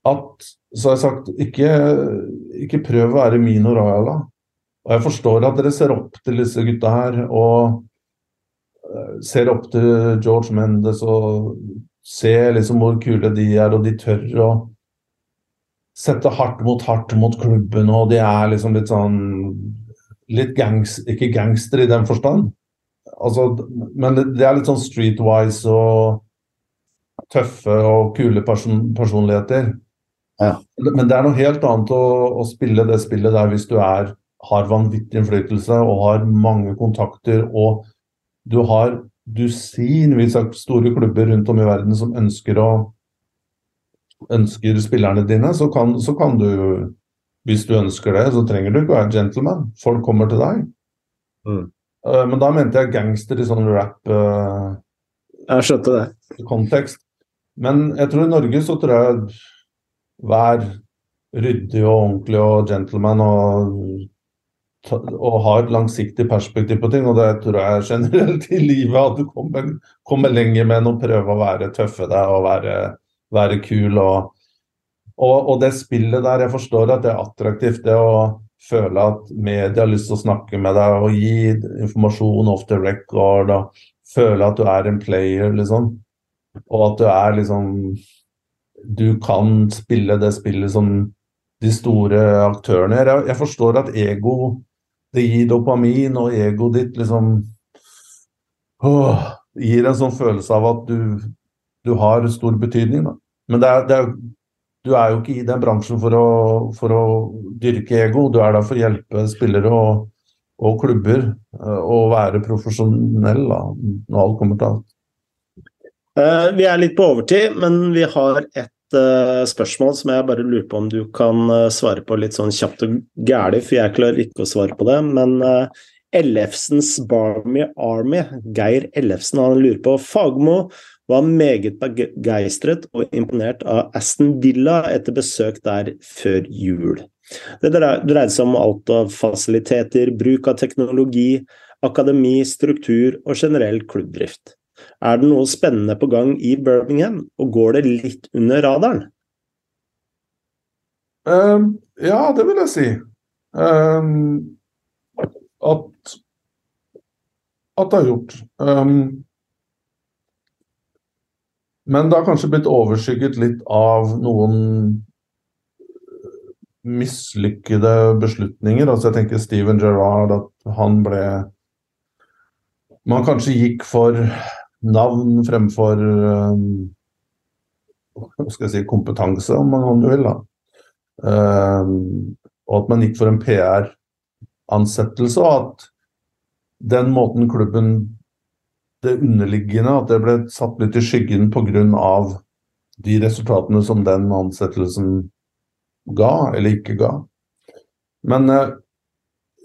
at så har jeg sagt ikke, ikke prøv å være Mino Rajala. Og jeg forstår at dere ser opp til disse gutta her, og eh, ser opp til George Mendes og ser liksom hvor kule de er, og de tør å sette hardt mot hardt mot klubben, og de er liksom litt sånn Litt gangs, ikke gangster i den forstand, altså, men det er litt sånn streetwise og tøffe og kule person personligheter. Ja. Men det er noe helt annet å, å, spille det spillet der hvis du er, har vanvittig innflytelse og har mange kontakter og du har dusinvis av store klubber rundt om i verden som ønsker å ønsker spillerne dine, så kan, så kan, du Hvis du ønsker det, så trenger du ikke være gentleman. Folk kommer til deg. Mm. Uh, men da mente jeg gangster i sånn rap uh, Jeg skjønte det. kontekst. Men jeg tror i Norge så tror jeg vær ryddig og ordentlig og gentleman og, og har et langsiktig perspektiv på ting. Og det tror jeg generelt i livet at du kommer, kommer lenger med enn å prøve å være tøffe deg og være være kul. Og, og, og, det spillet der, jeg forstår at det er attraktivt. Det å føle at media har lyst til å snakke med deg og gi informasjon off the record. og Føle at du er en player, liksom. Og at du er liksom Du kan spille det spillet som de store aktørene gjør. Jeg, forstår at ego det gir dopamin, og egoet ditt liksom åh, gir en sånn følelse av at du du har stor betydning. Da. Men det er, det er, du er jo ikke i den bransjen for å, for å dyrke ego, du er der for å hjelpe spillere og, og klubber eh, å være profesjonell da, når alt kommer til alt. Uh, vi er litt på overtid, men vi har et uh, spørsmål som jeg bare lurer på om du kan svare på litt sånn kjapt og gæli, for jeg klarer ikke å svare på det. Men Ellefsens Barmy Army, Geir Ellefsen, han lurer på Fagmo var meget begeistret og imponert av Aston Villa etter besøk der før jul. Det dreide seg om alt av fasiliteter, bruk av teknologi, akademi, struktur og generell klubbdrift. Er det noe spennende på gang i Birmingham, og går det litt under radaren? Um, ja, det vil jeg si. Um, at, at det har gjort. Um, men det har kanskje blitt overskygget litt av noen mislykkede beslutninger. Altså jeg tenker Steven Gerrard, at han ble Man kanskje gikk for navn fremfor um, hva skal jeg si, kompetanse, om man vil. da. Um, og at man gikk for en PR-ansettelse, og at den måten klubben det underliggende, at det ble satt litt i skyggen pga. de resultatene som den ansettelsen ga, eller ikke ga. Men eh,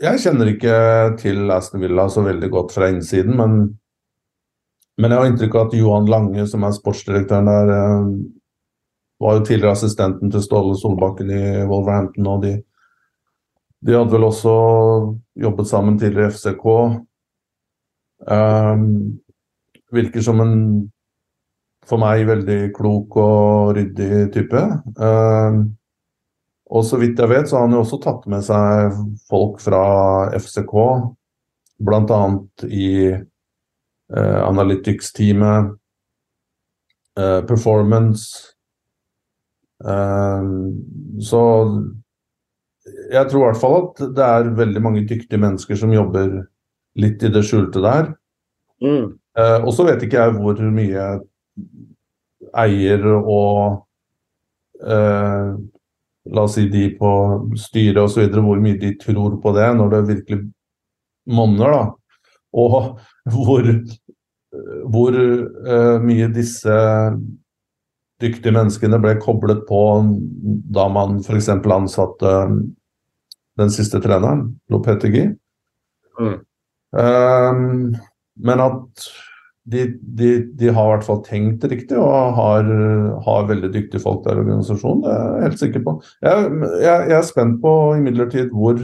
jeg kjenner ikke til Aston Villa så veldig godt fra innsiden, men, men jeg har inntrykk av at Johan Lange, som er sportsdirektøren der, eh, var jo tidligere assistenten til Ståle Solbakken i Wolverhampton, og de, de hadde vel også jobbet sammen tidligere i FCK. Um, virker som en for meg veldig klok og ryddig type. Uh, og så vidt jeg vet, så har han jo også tatt med seg folk fra FCK, bl.a. i uh, Analytics-teamet, uh, Performance. så jeg tror i hvert fall at det er veldig mange dyktige mennesker som jobber litt i det skjulte der. Mm. Eh, og så vet ikke jeg hvor mye eier og eh, La oss si de på styret osv. Hvor mye de tror på det når det virkelig monner. da. Og hvor, hvor eh, mye disse dyktige menneskene ble koblet på da man f.eks. ansatte den siste treneren, Lopetegi. Mm. Um, men at de, de, de, har i hvert fall tenkt riktig og har, har veldig dyktige folk der i organisasjonen. Det er jeg helt sikker på. Jeg, jeg, jeg er spent på imidlertid hvor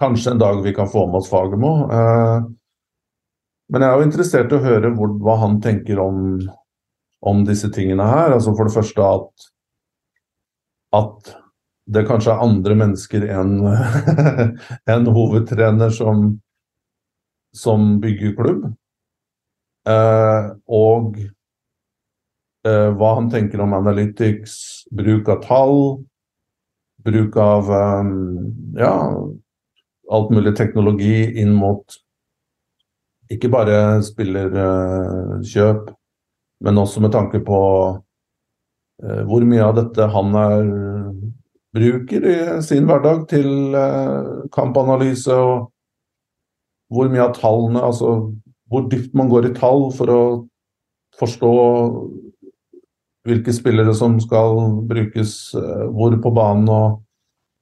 kanskje en dag vi kan få med oss Fagermo. Uh, men jeg er jo interessert i å høre hvor, hva han tenker om, om disse tingene her. Altså For det første at, at det kanskje er andre mennesker enn en hovedtrener som, som bygger klubb. Eh, og eh, hva han tenker om analytics, bruk av tall, bruk av eh, ja, alt mulig teknologi inn mot ikke bare spillerkjøp, uh, men også med tanke på uh, hvor mye av dette han er bruker i sin hverdag til uh, kampanalyse, og hvor mye av tallene Altså hvor dypt man går i tall for å forstå hvilke spillere som skal brukes uh, hvor på banen, og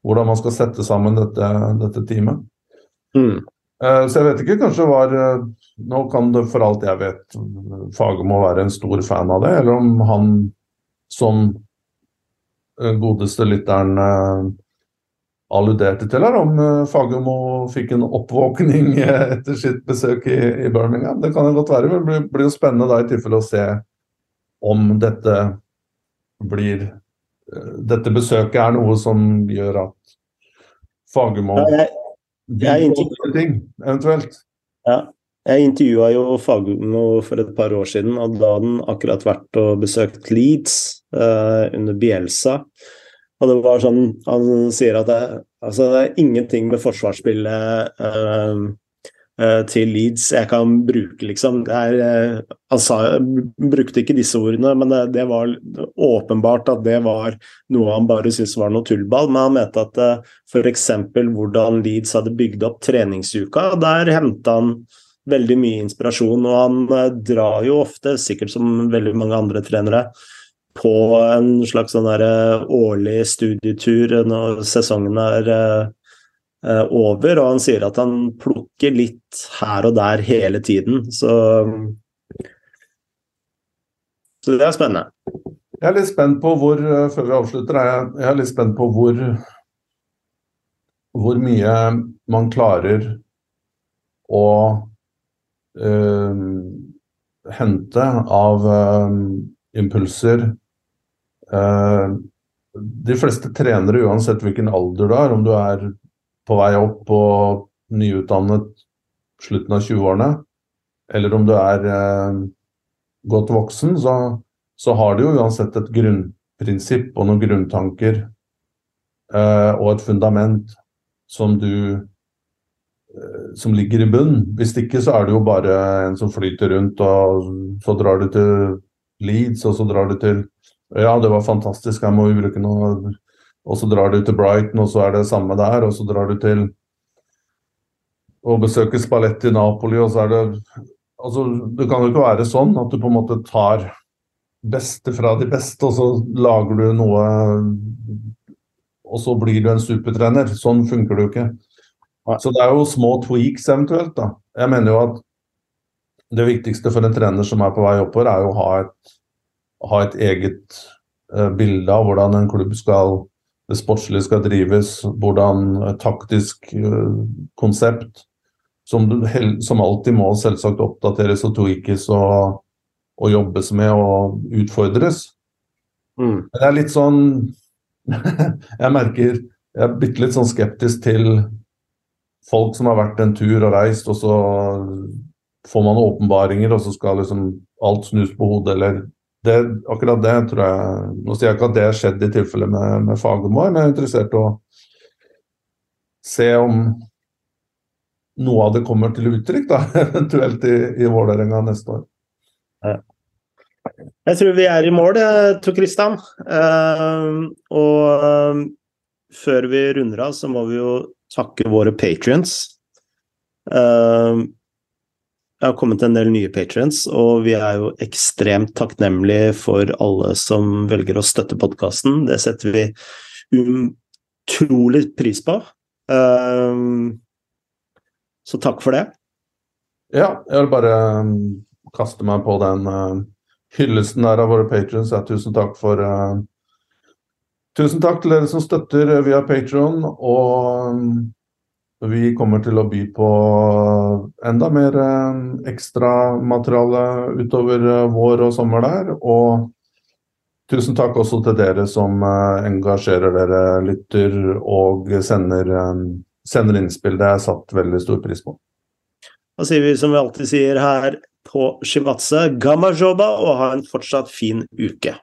hvordan man skal sette sammen dette, dette teamet. Mm. Uh, så jeg vet ikke, kanskje var Nå kan det for alt jeg vet Fagermo være en stor fan av det, eller om han som godeste lytteren alluderte til her, om Fagermo fikk en oppvåkning etter sitt besøk i, i Birmingham. Det kan jo godt være, men det blir, blir jo spennende da i tilfelle å se om dette blir Dette besøket er noe som gjør at Fagermo ja, jeg, jeg ting, eventuelt. Ja. Jeg intervjua jo Fagermo for et par år siden, og da hadde han akkurat vært og besøkt Leeds uh, under Bielsa. Og det var sånn, Han sier at det, altså det er ingenting med forsvarsspillet uh, til Leeds jeg kan bruke, liksom. Er, uh, han sa, brukte ikke disse ordene, men det, det, var åpenbart at det var noe han bare syntes var noe tullball. Men han mente at uh, f.eks. hvordan Leeds hadde bygd opp treningsuka, der henta han veldig mye inspirasjon. Og han drar jo ofte, sikkert som veldig mange andre trenere, på en slags sånn der, årlig studietur når sesongen er uh, over. Og han sier at han plukker litt her og der hele tiden. Så, så det er spennende. Jeg er litt spent på hvor, før vi avslutter, jeg, er litt spent på hvor, hvor mye man klarer å øh, hente av øh, impulser de fleste trenere, uansett hvilken alder du er, om du er på vei opp og nyutdannet slutten av 20-årene, eller om du er uh, godt voksen, så, så, har du jo uansett et grunnprinsipp og noen grunntanker uh, og et fundament som du som ligger i bunn. Hvis ikke så er det jo bare en som flyter rundt, og så drar du til Leeds, og så drar du til ja, det var fantastisk, her må vi bruke noe Og så drar du til Brighton, og så er det samme der. Og så drar du til å besøke Spalletti i Napoli, og så er det Altså, det kan jo ikke være sånn at du på en måte tar beste fra de beste, og så lager du noe Og så blir du en supertrener. Sånn funker det jo ikke. Så det er jo små tweaks eventuelt, da. Jeg mener jo at det viktigste for en trener som er på vei oppover, er jo å ha et ha et eget uh, bilde av hvordan en klubb skal det sportslige skal drives, hvordan et taktisk uh, konsept som, som, alltid må selvsagt oppdateres og tweakes og, og jobbes med og utfordres. Mm. Men jeg er litt sånn Jeg merker jeg er bitte litt sånn skeptisk til folk som har vært en tur og reist, og så får man åpenbaringer, og så skal liksom alt snus på hodet, eller det, akkurat det tror jeg Nå sier jeg ikke at det har skjedd i tilfelle med, med Fagermo, men jeg er interessert i å se om noe av det kommer til uttrykk, da, eventuelt i, i Vålerenga neste år. Jeg tror vi er i mål, Tor Kristian. Uh, og uh, før vi runder av, så må vi jo takke våre patrions. Uh, det har kommet en del nye patrients, og vi er jo ekstremt takknemlige for alle som velger å støtte podkasten. Det setter vi utrolig pris på. så takk for det. Ja, jeg vil bare kaste meg på den hyllesten der av våre patrients. Tusen takk for Tusen takk til dere som støtter via Patron. Og vi kommer til å by på enda mer uh, ekstramateriale utover uh, vår og sommer der. Og tusen takk også til dere som engasjerer dere, lytter og sender, sender innspill. Det er satt veldig stor pris på. Da sier vi som vi alltid sier her på Shivatse, gamma joba, og ha en fortsatt fin uke.